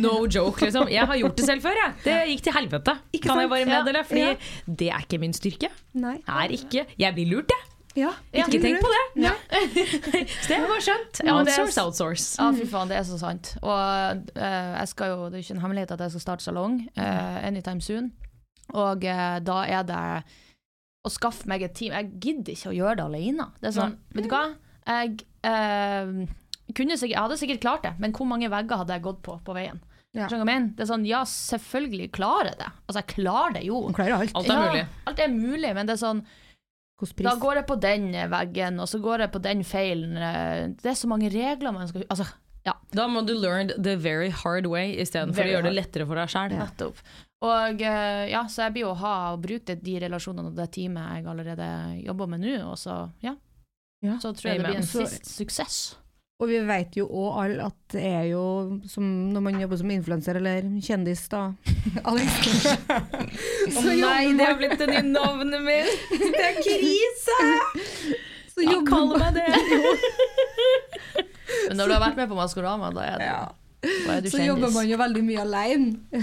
No joke, liksom. Jeg har gjort det selv før, jeg. Det gikk til helvete, Ikke kan jeg bare Ja. meddele. Fordi Ja. det er ikke min styrke. Nei. Er ikke Jeg blir lurt, jeg. Ja, Ikke tenk på det. [LAUGHS] Så det var skjønt. Ja, det er- Outsource, outsource. Ja, fy faen, det er så sant. Og uh, jeg skal jo, det er ikke en hemmelighet at jeg skal starte salong uh, anytime soon. Og uh, da er det å skaffe meg et team. Jeg gidder ikke å gjøre det alene. Det er sånn, vet du hva? Jeg kunne sikkert, jeg hadde sikkert klart det, men hvor mange vegger hadde jeg gått på på veien? Ja. Det er sånn, ja, selvfølgelig klarer jeg det. Altså, jeg klarer det jo. Klarer alt. Alt er ja. Alt er mulig, men det er sånn Da går jeg på den veggen, og så går jeg på den feilen. eh, Det er så mange regler man skal Altså, ja. Da må du learn the very hard way istedenfor å gjøre det lettere for deg sjøl. Nettopp. Og eh, ja, så jeg blir jo å ha og bruke de relasjonene og det teamet jeg allerede jobber med nå, og så ja. Ja. Så tror jeg det blir en Så- sist suksess. Og vi vet jo òg alle at det er jo som når man jobber som influenser eller kjendis, da. [LAUGHS] Alex. [LAUGHS] Så Nei, det har blitt det nye navnet mitt! [LAUGHS] Det er krise! så ja, kall meg det! Men når du har vært med på Maskorama, da er, det, da er du Så jobber man jo veldig mye alene.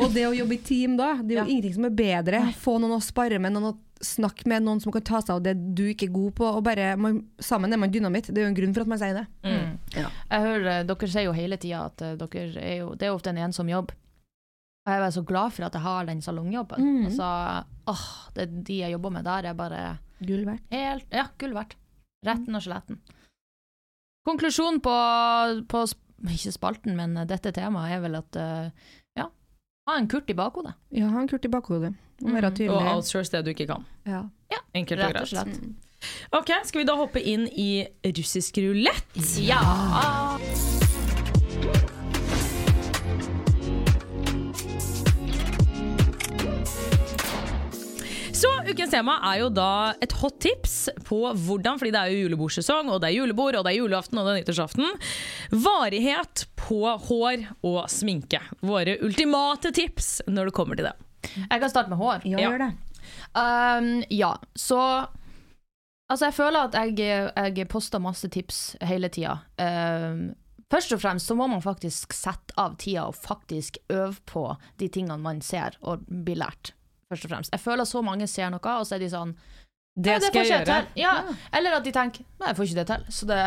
og det å jobbe i team da, det er jo Ja. ingenting som er bedre. Få noen å spare med, noen å snakke med, noen som kan ta seg av det du ikke er god på. Og bare, man, sammen er man dynamitt. Det er jo en grunn for at man sier det. Mm. Jeg hører, eh, Dere sier jo hele tida at eh, dere er jo, det er ofte en ensom jobb. Og jeg er så glad for at jeg har den salongjobben. Mm. Altså, åh, det, de jeg jobber med der, er bare Gull verdt. helt Ja, gull verdt. Retten og skjeletten. Konklusjonen på, på sp- ikke spalten, men eh, dette temaet er vel at ja, ha en Kurt i bakhodet. Ja, ha en Kurt i bakhodet. Og være Mm. tydelig. Og outsource det du ikke kan. Ja. Enkelt og Rett og greit. slett. Ok, Skal vi da hoppe inn i russisk rulett? Ja! Ukens tema er jo da et hot tips på hvordan, fordi det er jo julebordsesong, og det er julebord, og det er julaften og det er nyttårsaften, varighet på hår og sminke. Våre ultimate tips når det kommer til det. Jeg kan starte med hår. Ja, Ja. gjør det. Um, ja, så Altså, jeg føler at jeg, jeg poster masse tips hele tida. Um, først og fremst så må man faktisk sette av tida og faktisk øve på de tingene man ser og blir lært. Først og fremst. Jeg føler så mange ser noe, og så er de sånn Det «Ja, skal jeg gjøre. til». Ja. Eller at de tenker Nei, jeg får ikke det til. Så det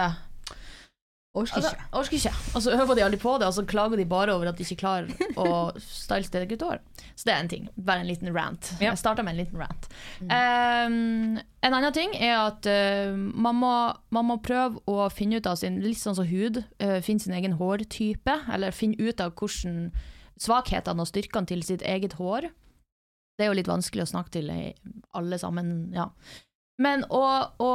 Orker altså, ikke. ikke. Og så øver de aldri på det, og så klager de bare over at de ikke klarer å style sitt eget hår. Så det er en ting. Bare en liten rant. Ja. Jeg starta med en liten rant. Um, en annen ting er at uh, man, må, man må prøve å finne ut av sin Litt sånn som hud. Uh, finne sin egen hårtype, eller finne ut av hvordan svakhetene og styrkene til sitt eget hår. Det er jo litt vanskelig å snakke til eh, alle sammen, ja. Men å, å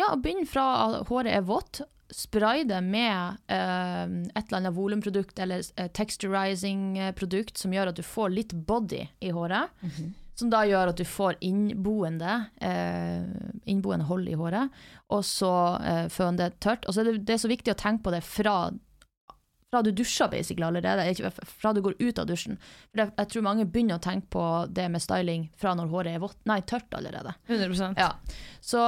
ja, begynne fra at håret er vått, spray det med eh, et eller annet volumprodukt eller eh, texturizing-produkt som gjør at du får litt body i håret. Som da gjør at du får innboende, eh, innboende hold i håret, og så eh, føner det tørt. Og så er det, det er så viktig å tenke på det fra, fra du dusjer basically allerede, ikke fra du går ut av dusjen. For jeg, jeg tror mange begynner å tenke på det med styling fra når håret er vått, nei, tørt allerede. 100% Ja. Så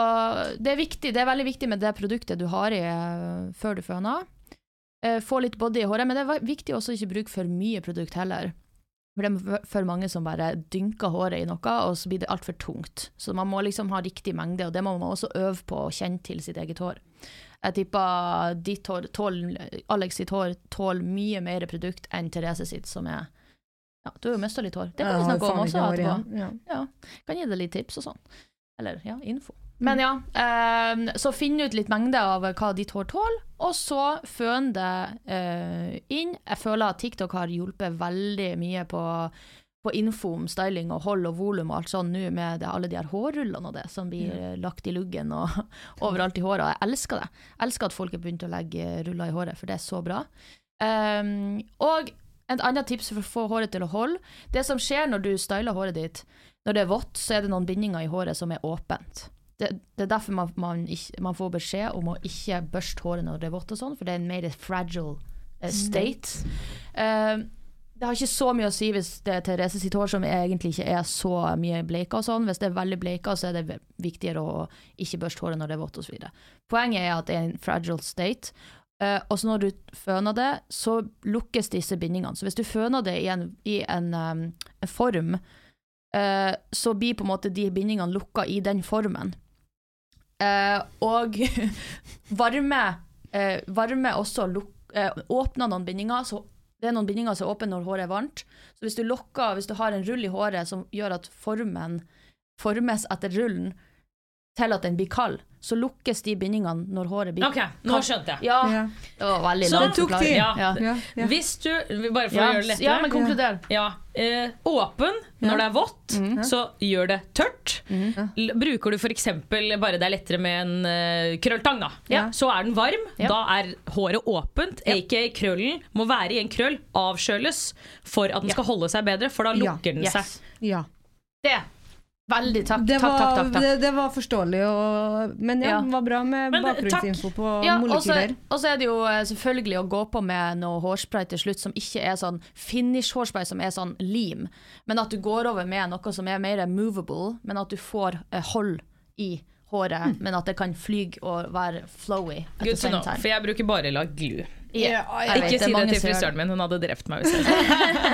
det er viktig, det er veldig viktig med det produktet du har i eh, før du føner. Eh, få litt body i håret, men det er viktig også ikke bruke for mye produkt heller. For det er for- mange som bare dynker håret i noe, og så blir det altfor tungt. Så man må liksom ha riktig mengde, og det må man også øve på å kjenne til sitt eget hår. Jeg tipper ditt hår tål, Alex sitt hår tåler mye mer produkt enn Therese sitt, som er Ja, du har jo mista litt hår. Det kan vi snakke om også etterpå. Ja. Ja, kan gi deg litt tips og sånn. Eller ja, info. Men ja, eh, så finn ut litt mengde av hva ditt hår tåler, og så føn det eh, inn. Jeg føler at TikTok har hjulpet veldig mye på, på info om styling og hold og volum og alt sånn nå med det, alle de her hårrullene og det som blir eh, lagt i luggen og [LAUGHS] overalt i håret. Jeg elsker det. Jeg elsker at folk har begynt å legge ruller i håret, for det er så bra. Um, og et annet tips for å få håret til å holde. Det som skjer når du styler håret ditt, når det er vått, så er det noen bindinger i håret som er åpent. Det, det er derfor man, man, ikke, man får beskjed om å ikke børste håret når det er vått, og sånn, for det er en mer fragile state. state. Um, det har ikke så mye å si hvis det er Therese sitt hår som egentlig ikke er så mye bleika og sånn. Hvis det er veldig bleika, så er det viktigere å ikke børste håret når det er vått osv. Poenget er at det er en fragile state. Uh, og så når du føner det, så lukkes disse bindingene. Så hvis du føner det i en, i en, um, form, uh, så blir på en måte de bindingene lukka i den formen. Uh, og [LAUGHS] varme, varme også luk, åpner noen bindinger, så det er noen bindinger som er åpne når håret er varmt. Så hvis du lokker, hvis du har en rull i håret som gjør at formen formes etter rullen til at den blir kald, så lukkes de bindingene når håret blir Ok, nå skjønte jeg. Ja, Ja. det var veldig Så lang det tok tid. Ja. Hvis du, bare for Ja, å gjøre det lettere ja, men konkluder. Ja, eh, åpen når det er vått, så gjør det tørt. L bruker du f.eks. bare det er lettere med en uh, krølltang, da. Ja. så er den varm. Ja. Da er håret åpent. Aka krøllen må være i en krøll, avkjøles for at den Ja. skal holde seg bedre, for da Ja. lukker den Yes. seg. Ja. Det. Veldig takk. Det, takk, var, takk, takk, takk. Det, det var forståelig, og, men ja, Ja. det var bra med bakgrunnsinfo på Ja, molekyler. og så er det jo eh, selvfølgelig å gå på med noe hårspray til slutt som ikke er sånn finish-hårspray som er sånn lim, men at du går over med noe som er mer movable, men at du får eh, hold i håret, men at det kan flyge og være flowy Good to know, for jeg bruker bare lag glue. Ja, jeg Ikke si det til frisøren min, hun hadde drept meg. hvis.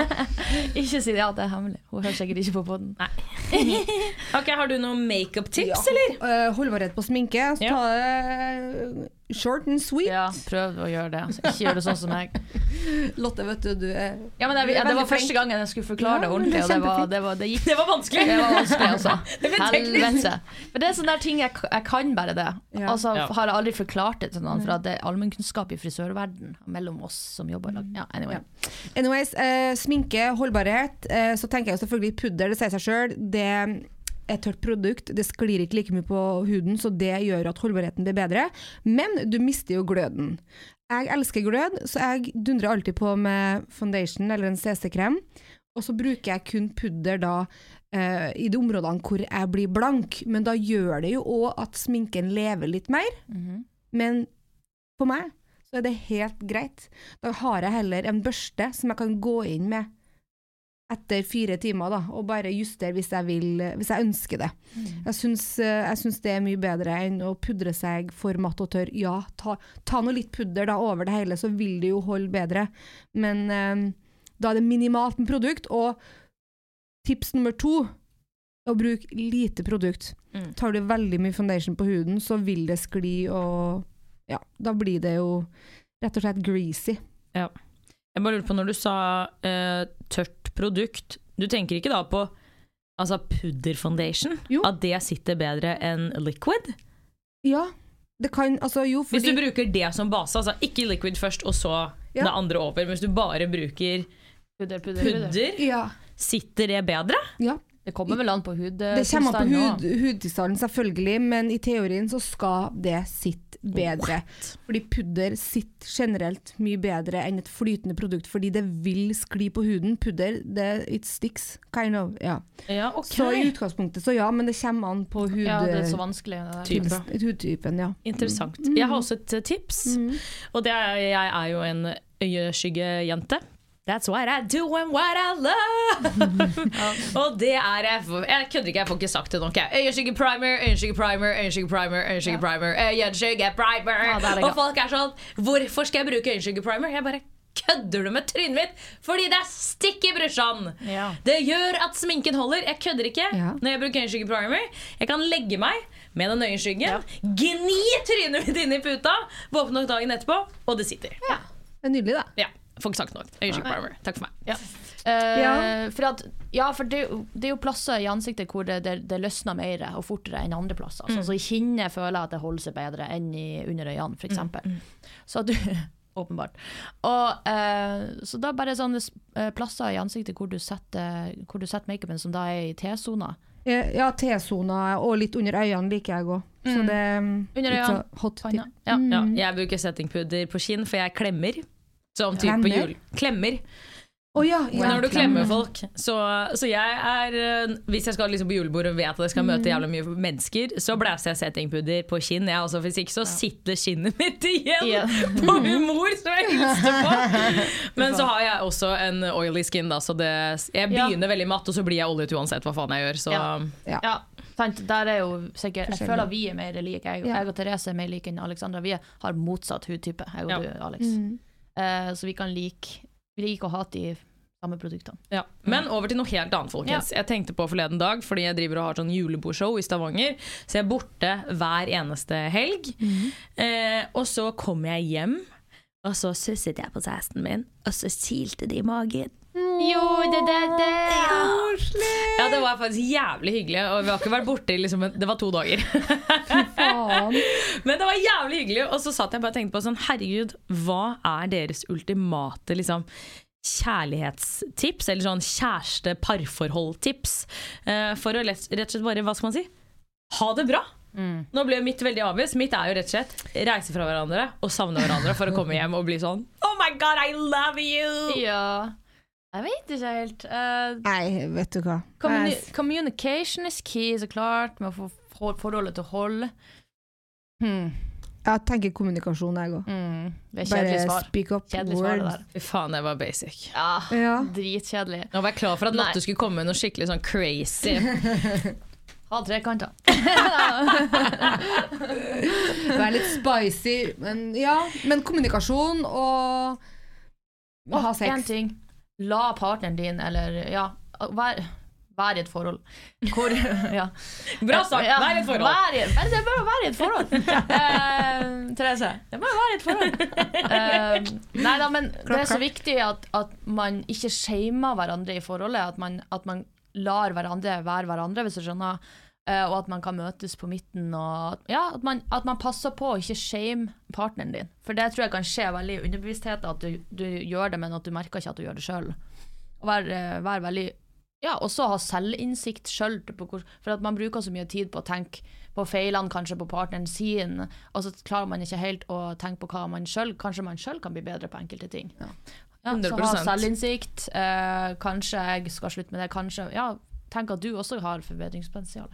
[LAUGHS] Ikke si det, ja, det er hemmelig. Hun hører sikkert ikke på poden. [LAUGHS] Ok, Har du noen makeup-tips, Ja. eller? Eh, holdbarhet på sminke. Så ta det short and sweet. Ja, prøv å gjøre det. Så ikke gjør det sånn som meg. [LAUGHS] Lotte, vet du, du er Ja, men jeg, det var første gangen jeg skulle forklare det Ja, ordentlig, det er og det, var, det, var, det gikk Det var vanskelig. Det var vanskelig, altså. [LAUGHS] Det ble. Helvete. Men det er sånne der ting jeg, jeg kan bare det. Ja. Og så Ja. har jeg aldri forklart det til noen, for at det er allmennkunnskap i frisørverden mellom oss som jobber i lag. Ja, anyway. Anyways, uh, sminke, holdbarhet. Uh, så tenker jeg selvfølgelig pudder, det sier seg sjøl. Det et tørt produkt, det sklir ikke like mye på huden, så det gjør at holdbarheten blir bedre. Men du mister jo gløden. Jeg elsker glød, så jeg dundrer alltid på med foundation eller en CC-krem. Og så bruker jeg kun pudder da eh, i de områdene hvor jeg blir blank, men da gjør det jo òg at sminken lever litt mer. Mhm. Men for meg så er det helt greit. Da har jeg heller en børste som jeg kan gå inn med etter fire timer, da, og bare justere hvis jeg vil, hvis jeg ønsker det. Jeg syns, eh, jeg syns det er mye bedre enn å pudre seg for matt og tørr. Ja, ta, ta nå litt pudder da over det hele, så vil det jo holde bedre, men eh, da er det minimalt med produkt, og tips nummer to å bruke lite produkt. Mm. Tar du veldig mye foundation på huden, så vil det skli, og ja, da blir det jo rett og slett greasy. Jeg bare lurer på når du sa uh, tørt produkt, du tenker ikke da på altså pudderfoundation? At det sitter bedre enn liquid? Ja, det kan Altså, jo, Hvis du bruker det som base, altså ikke liquid først og så Ja. det andre over, men hvis du bare bruker Pudder, pudder, pudder. pudder, Ja. sitter det bedre? ja. Det kommer vel an på Det kommer an på hudtilstanden hud, hudtilstanden, selvfølgelig, men i teorien så skal det sitte bedre. Fordi pudder sitter generelt mye bedre enn et flytende produkt, fordi det vil skli på huden. Pudder, det, it sticks, kind of. Ja. Ja, okay. Så i utgangspunktet så ja, men det kommer an på hud, Ja, det er så vanskelig. Det der. Hudtypen, ja. Interessant. Jeg har også et tips, tips, og det er, jeg er jo en øyeskyggejente. That's what I do and what I love! [LAUGHS] og det er jeg kødder ikke, jeg får ikke sagt det nok. Øyenskygge primer, øyenskygge primer, øyenskygge primer, øyenskygge primer, øyenskygge primer. Ja, og folk er sånn Hvorfor skal jeg bruke øyenskygge primer? Jeg bare Kødder du med trynet mitt? Fordi det er stikk i brysjan! Ja. Det gjør at sminken holder. Jeg kødder ikke Ja. når jeg bruker øyenskygge primer. Jeg kan legge meg med den øyenskyggen, gni trynet mitt inn i puta, våkne opp dagen etterpå, og det sitter. Det er nydelig, da. Ja, Får ikke sagt noe. Øyenskygge primer. Takk for meg. Ja. Uh, Ja. For at, ja, for det, det er jo plasser i ansiktet hvor det, det, det løsner mer og fortere enn andre plasser. Mm. Så, så I kinnet føler jeg at det holder seg bedre enn i, under øynene, f.eks. Mm, Så at du [LAUGHS] Åpenbart. Og, uh, så da bare sånne eh, plasser i ansiktet hvor du setter, hvor du setter makeupen som da er i T-sona. Ja, Ja, T-sona og litt under øynene liker jeg òg. Så det er Mm. Hot tip. Ja. Ja, jeg bruker settingpudder på kinn, for jeg klemmer. Som type Klemmer? jul. Klemmer. Oh, ja, ja. Når du klemmer folk. Så, så jeg er eh, Hvis jeg skal liksom på julebord og vet at jeg skal møte jævlig mye mennesker, så blæser jeg settingpudder på kinn. Jeg også, hvis ikke så sitter kinnet [LAUGHS] mitt igjen Ja. på humor som jeg hilste på. [LAUGHS] Men så har jeg også en oily skin, da, så det, jeg Ja. begynner veldig matt, og så blir jeg oljet uansett hva faen jeg gjør. Så Ja. Der er jo sikkert Jeg føler vi er mer like. Jeg, Ja. jeg og Therese er mer like enn Alexandra. Vi har motsatt hudtype, jeg og Ja. du, Alex. Mm. Eh, så vi kan like Vi liker å hate de samme produktene. Ja. Men over til noe helt annet, folkens. Jeg tenkte på forleden dag, fordi jeg driver og har sånn julebordshow i Stavanger, så jeg er borte hver eneste helg. Eh, og så kommer jeg hjem, og så susset jeg på kjæresten min, og så kilte det i magen. Jo, det, det, det. Ja, det var faktisk jævlig hyggelig, og vi har ikke vært borte i liksom, Det var to dager. [LAUGHS] Men det var jævlig hyggelig, og så satt jeg bare og tenkte på sånn Herregud, hva er deres ultimate liksom kjærlighetstips, eller sånn kjæreste-parforhold-tips? Uh, for å rett og slett bare, hva skal man si, ha det bra. Nå ble mitt veldig avvist. Mitt er jo rett og slett reise fra hverandre og savne hverandre for å komme hjem og bli sånn Oh my god, I love you! Ja Jeg vet ikke helt. Uh, Nei, vet du hva. communi communication is key, så klart, med å få forholdet til å holde. Hmm. Jeg tenker kommunikasjon, jeg òg. Mm. Det er kjedelig svar. speak up Kjedelig words. Fy faen, det var basic. Ja, Ja. dritkjedelig. Nå var jeg klar for at. Lotte skulle komme med noe skikkelig sånn crazy. [LAUGHS] Ha trekanter. Være [LAUGHS] litt spicy. Men ja, men kommunikasjon og ha sex. en ting. La partneren din, eller ja, vær, vær i et forhold. Hvor [LAUGHS] Ja. Bra sagt! Ja, Vær i et forhold. Vær i, vær, det er bare å være i et forhold. [LAUGHS] Eh, Therese, det er bare å være i et forhold. Eh, nei da, men det er så viktig at, at man ikke shamer hverandre i forholdet. At man, at man lar hverandre være hverandre, hvis du skjønner. Eh, og at man kan møtes på midten. Og, ja, at, man, at man passer på å ikke shame partneren din. For det tror jeg kan skje veldig i underbevisstheten, at du, du gjør det, men at du merker ikke at du gjør det sjøl. Og vær, vær veldig ja, også ha selvinnsikt sjøl. For at man bruker så mye tid på å tenke på feilene kanskje på partneren sin, og så klarer man ikke helt å tenke på hva man sjøl Kanskje man sjøl kan bli bedre på enkelte ting. Ja, så 100%. ha selvinnsikt. Eh, kanskje jeg skal slutte med det. Kanskje Ja, tenk at du også har forbedringspotensial.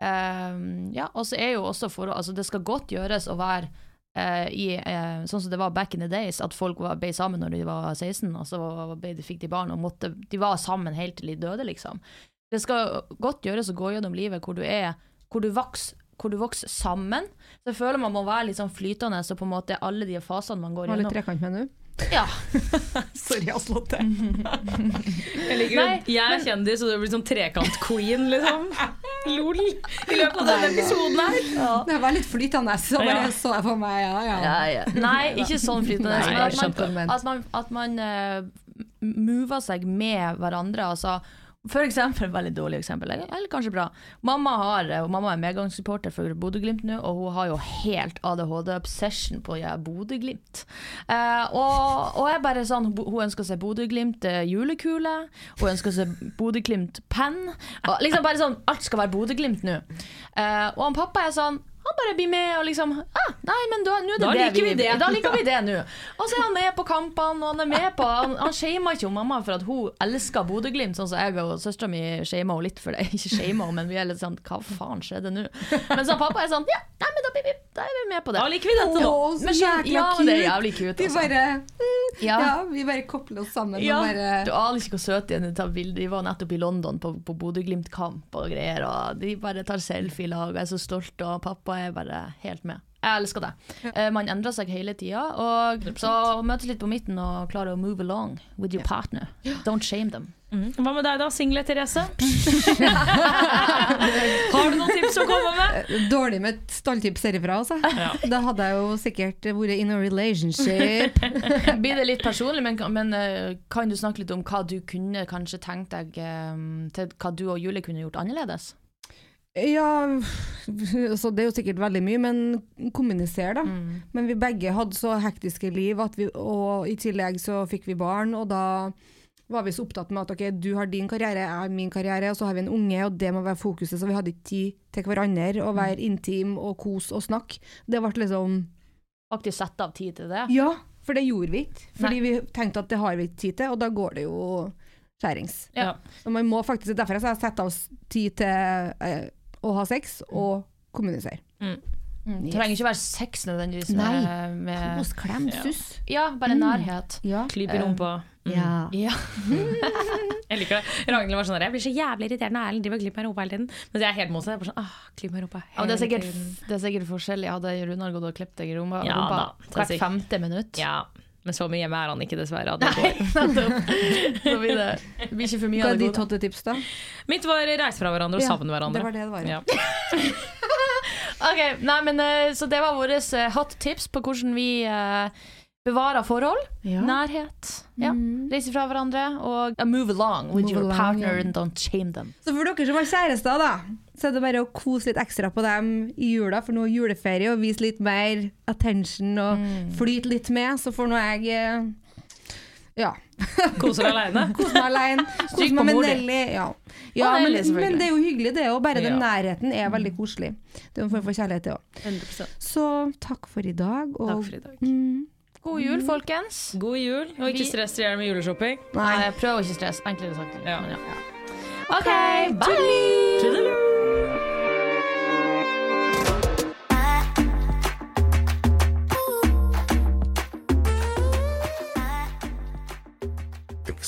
Eh, ja, og så er jo også for Altså, det skal godt gjøres å være uh, i uh, Sånn som det var back in the days, at folk var, ble sammen når de var 16, og så ble, de, fikk de barn og måtte De var sammen helt til de døde, liksom. Det skal godt gjøres å gå gjennom livet hvor du er Hvor du vokser hvor du vokser sammen. Så jeg føler man må være litt sånn flytende, så på en måte alle de fasene man går Har litt trekant med nå. Ja. [LAUGHS] Sorry. Jeg [LAUGHS] Nei, jeg er kjendis, og du blir sånn trekant-queen, liksom. [LAUGHS] Lol. I løpet av denne episoden her. Det var litt flytende, så bare Ja. så jeg for meg, ja ja. Nei, ikke sånn flytende. Nei, at man, at man, at man uh, mover seg med hverandre. Altså, for eksempel, veldig dårlig eksempel, eller, kanskje bra. Mamma, har, eh, mamma er medgangssupporter for Bodø-Glimt nå, og hun har jo helt ADHD-obsession på ja, Bodø-Glimt. Eh, og, og jeg bare sånn, hun ønsker seg Bodø-Glimt eh, julekule, hun ønsker seg Bodø-Glimt penn. Liksom bare sånn, alt skal være Bodø-Glimt nå. Eh, og han pappa er sånn han bare blir med og liksom ah, Nei, men da, nå er det Da det liker vi det. Da liker vi det nå. Og så er han med på kampene, og han er med på Han, han shamer ikke mamma for at hun elsker Bodø-Glimt, sånn som jeg og søstera mi shamer henne litt for det. [LAUGHS] Ikke shamer henne, men vi er litt sånn Hva faen skjedde nå? Men så pappa er sånn Ja, nei, men da, blir vi, da er vi med på det. Da liker vi dette, nå. Å, så jækla ja, det er jævlig cute, Vi altså. bare mm, Ja. ja. vi bare kobler oss sammen Ja, og bare du aner ikke hvor søte de er. De tar bilder. De var nettopp i London på, på Bodø-Glimt-kamp og greier. Og de bare tar selfie i lag og er så stolte, og pappa er bare helt med. Jeg elsker det. Ja. man endrer seg hele tida. Og så møtes litt på midten og klarer å move along with your partner. Don't shame them. Mm. Hva med deg da, single Therese? [LAUGHS] [LAUGHS] Har du noen tips å komme med? Dårlig med stalltips herifra, altså. Da hadde jeg jo sikkert vært in a relationship. [LAUGHS] Blir det litt personlig, men, men eh, kan du snakke litt om hva du kunne kanskje tenkt deg eh, til hva du og Julie kunne gjort annerledes? Ja, så det er jo sikkert veldig mye, men kommunisere, da. Men vi begge hadde så hektiske liv, vi, og i tillegg så fikk vi barn, og da var vi så opptatt med at ok, du har din karriere, jeg har min karriere, og så har vi en unge, og det må være fokuset, så vi hadde ikke tid til hverandre å være intim og kos og snakke. Det ble liksom Faktisk sette av tid til det? Ja, for det gjorde vi ikke. Fordi vi tenkte at det har vi ikke tid til, og da går det jo skjærings. Ja. Så man må faktisk, Derfor har jeg satt av tid til eh, å ha sex og kommunisere. Mm. Det Yes. trenger ikke være sex nødvendigvis. Nei. Med, med, Kos, klem, suss. ja, bare nærhet. Ja. Klyp i rumpa. Mm. Ja. Ja. [LAUGHS] Jeg liker det. Ragnhild var sånn der, jeg blir så jævlig irritert når Erlend driver og klyper meg i rumpa hele tiden. Mens jeg er helt motsatt. Er sånn, ah, klipp meg i rumpa Ja, det, er sikkert, det er sikkert forskjellig. Hadde Runar gått og klippet deg i rumpa, Ja rumpa da, er hvert femte minutt Ja, men så mye hjemme er han ikke, dessverre. at Det går. [LAUGHS] Så blir det, det blir ikke for mye Hva av er ditt hotte tips, da? Mitt var reise fra hverandre og Ja, savne hverandre. det var det det var, ja. Ja. [LAUGHS] Ok, nei, men eh, Så det var våre hot tips på hvordan vi eh, bevarer forhold. Ja. Nærhet. Ja. Reise fra hverandre. Og move along with Move your along, partner and don't shame them. Så for dere som har kjærester, da, så er det bare å kose litt ekstra på dem i jula, for nå er juleferie, og vise litt mer attention og flyte litt med. Så får nå jeg eh, ja, Kose deg aleine. kose meg alene. [LAUGHS] Kose meg med. Nelly. Ja, ja men, men det er jo hyggelig, det òg. Bare den Ja. nærheten er veldig koselig. Det er en form for kjærlighet, det òg. Så takk for i dag. Og, Takk for i dag. Mm, God jul, folkens. God jul, og ikke stress i hjel med juleshopping. Nei, prøv å ikke stresse. Enklere sagt. Ja. Men ja. OK, bye! Toodaloo.